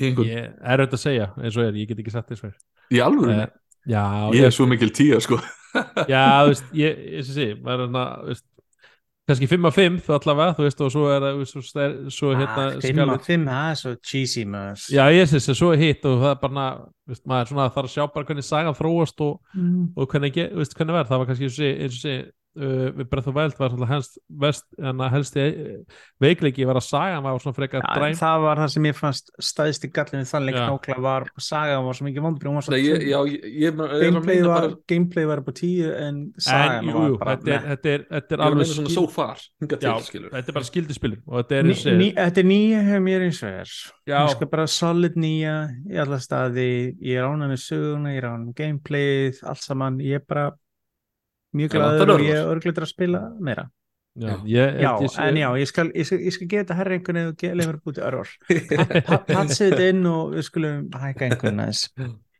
Í einhvern, ég er auðvitað að segja eins og er, ég get ekki sagt þess verið í alvöru? uh, já, ég er svo mikil 10, sko. já, þú veist, ég, ég sé, maður er hérna, þú veist kannski 5 af 5 þá allavega, þú veist, og svo er það, svo, svo hérna Ah, Fimm skal- að fimm, það er svo cheesy maður já, ég sé, svo er hitt og það er bara, þú veist, maður er svona þarf að sjá bara hvernig sagan þróast og mm. og hvernig, veist, hvernig verð, það var kannski eins og sé, eins og sé uh, við Breath of the Wild var svona helst, vest, en að helsti uh, veikleiki var að sagan var svona frekar Já, dræm. það var það sem ég fannst stæðst í gallin við þann leik Já. nákvæmlega var saga var svo mikið vondur var gameplay var, bara, gameplay var upp á tíu en en sagan jú, var jú, bara þetta er, þetta er, alveg svona so far, þetta er bara skildispilur og þetta er er nýja hefur mér eins og er. Já, ég skal bara solid nýja í alla staði, ég er ánægð með söguna ég er ánægð með gameplayið, allt saman. Ég er bara mjög glæður og ég er örgleitur að spila meira. Já, Já. ég, já, ég en já, ég skal, ég skal, ég skal geta herra einhvern veginn og leifur bútið örvar. Patsið þetta inn og við skulum hækka einhvern aðeins.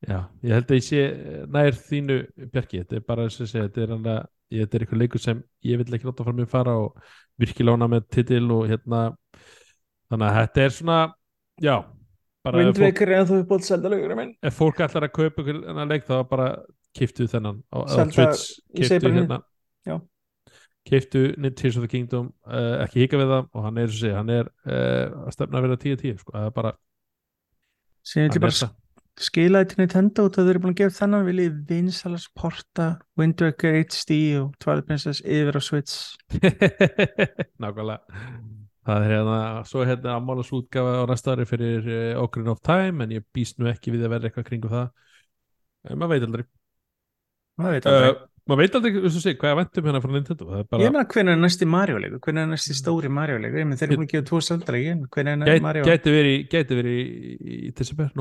Já, ég held að ég sé nær þínu Bjarki, þetta er bara og ég segi, þetta er að þetta er eitthvað leikur sem ég vil ekki láta frá mér fara og virkilega ána með titil og hérna. Þannig að þetta er svona já, bara ef fólk, Vindveikur er þú upp bótt selda lögur minn. ef fólk ætlar að kaupa þennan leik þá bara kiftu þennan á, á Twitch, kiftu hérna. Kiftu Tears of the Kingdom uh, ekki hika við það og hann er, segja, hann er uh, að stefna að vera 10-10 sko, það er bara sem ég hann bara það. skilaði til Nintendo og þau eru búin að gefa þennan vil ég vinsalast porta Windwaker HD og Twilight Princess yfir á Switch. Nákvæmlega. Það er hérna, svo hérna ammálas útgafa á næsta ári fyrir uh, Ocarina of Time en ég býst nú ekki við að vera eitthvað kringum það. En maður veit aldrei maður veit aldrei. uh, maður veit aldrei, þú sé, hvað ég vendum hérna frá Nintendo? Er Ég bara, meina hvernig er næsti Mario leikur, hvernig er næsti stóri Mario leikur, ég meina þeir eru búin að gefa tvo seldalegin, hvernig er Mario? gæti verið gæti verið í, December,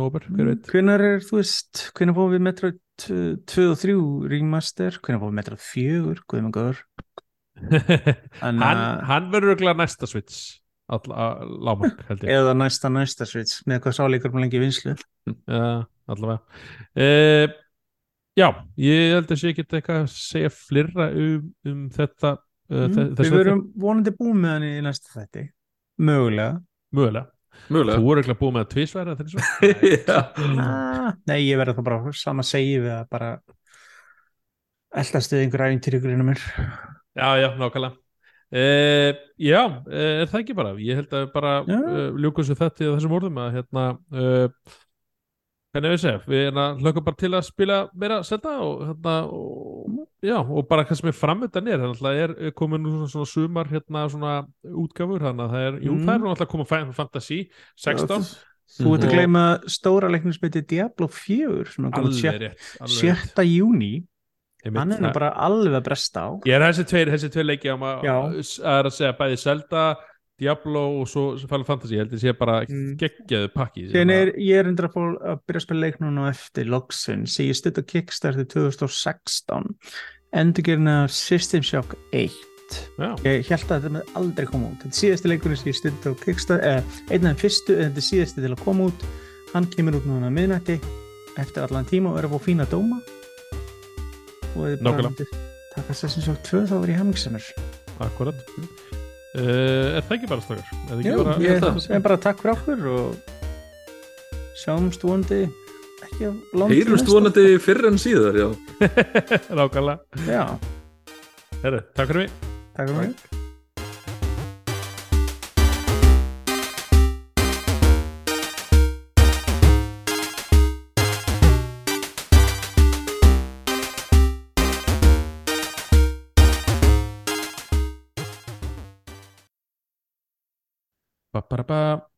veit? Hvernig er, þú veist, hvernig fóum við Metroid 2 og 3 remaster, hvernig fóum við Metroid 4, guðum góður. En, hann, uh, hann verður örugglega næsta Switch að, lámark held ég. Eða næsta næsta Switch, með hvað sáleikur búin lengi vinslu allavega. Uh, Já, ég held að sé ekki eitthvað að segja flirra um, um þetta uh, mm, Við verum vonandi búin með hann í næsta þætti mögulega. Mögulega. Þú Mögulega. voru ekki búið með að tvísværa þegar svo Já. ah, Nei, ég verði þá bara sama segi við að bara eldastuð einhver æfintýri grunum mér. Já, já, nákvæmlega. Uh, Já, uh, er það ekki bara? Ég held að bara uh, ljúkum sér þetta í þessum orðum að hérna uh, Hvernig við segja, við hérna hlökkum bara til að spila meira selda og hérna og, já, og bara hvað sem er framöndan er þannig að er komin nú svona, svona sumar hérna svona útgáfur þannig að það er, jú Mm. það er komið Final Fantasy 16, Þú ert að Og- gleyma stóra heitir Diablo 4 sem er komið alveg sjö- rétt alveg rétt. 7. júni hann er það- bara alveg að bresta á Ég er þessi tveir, leiki á maður að segja bæði Zelda, Diablo og svo Final Fantasy, ég held að sé bara Mm. geggjaðu pakki er, ég er endur að fór að byrja að spila leik núna eftir loksins, ég stutt á Kickstarter 2016 endurgerina System Shock 1 Já, ég held að þetta með aldrei koma út. Þetta er síðasti leikurinn sem ég stutt á Kickstarter eh, einn af þeim fyrstu, en þetta er síðasti til að koma út. Hann kemur út núna að miðnætti. Eftir allan tíma og er að fá fína dóma. Og þið bara Nákvæmlega. myndir taka System Shock 2 þá verið ég hemmingsamur akkurat uh, Er það ekki bara stakar? Er Jú, bara ég það. segi bara takk fyrir okkur og sjáumst vonandi ekki á langt Heyrumst vonandi fyrr en síðar, já. Herru, takk fyrir mig. Takk fyrir mig ba, ba, ba.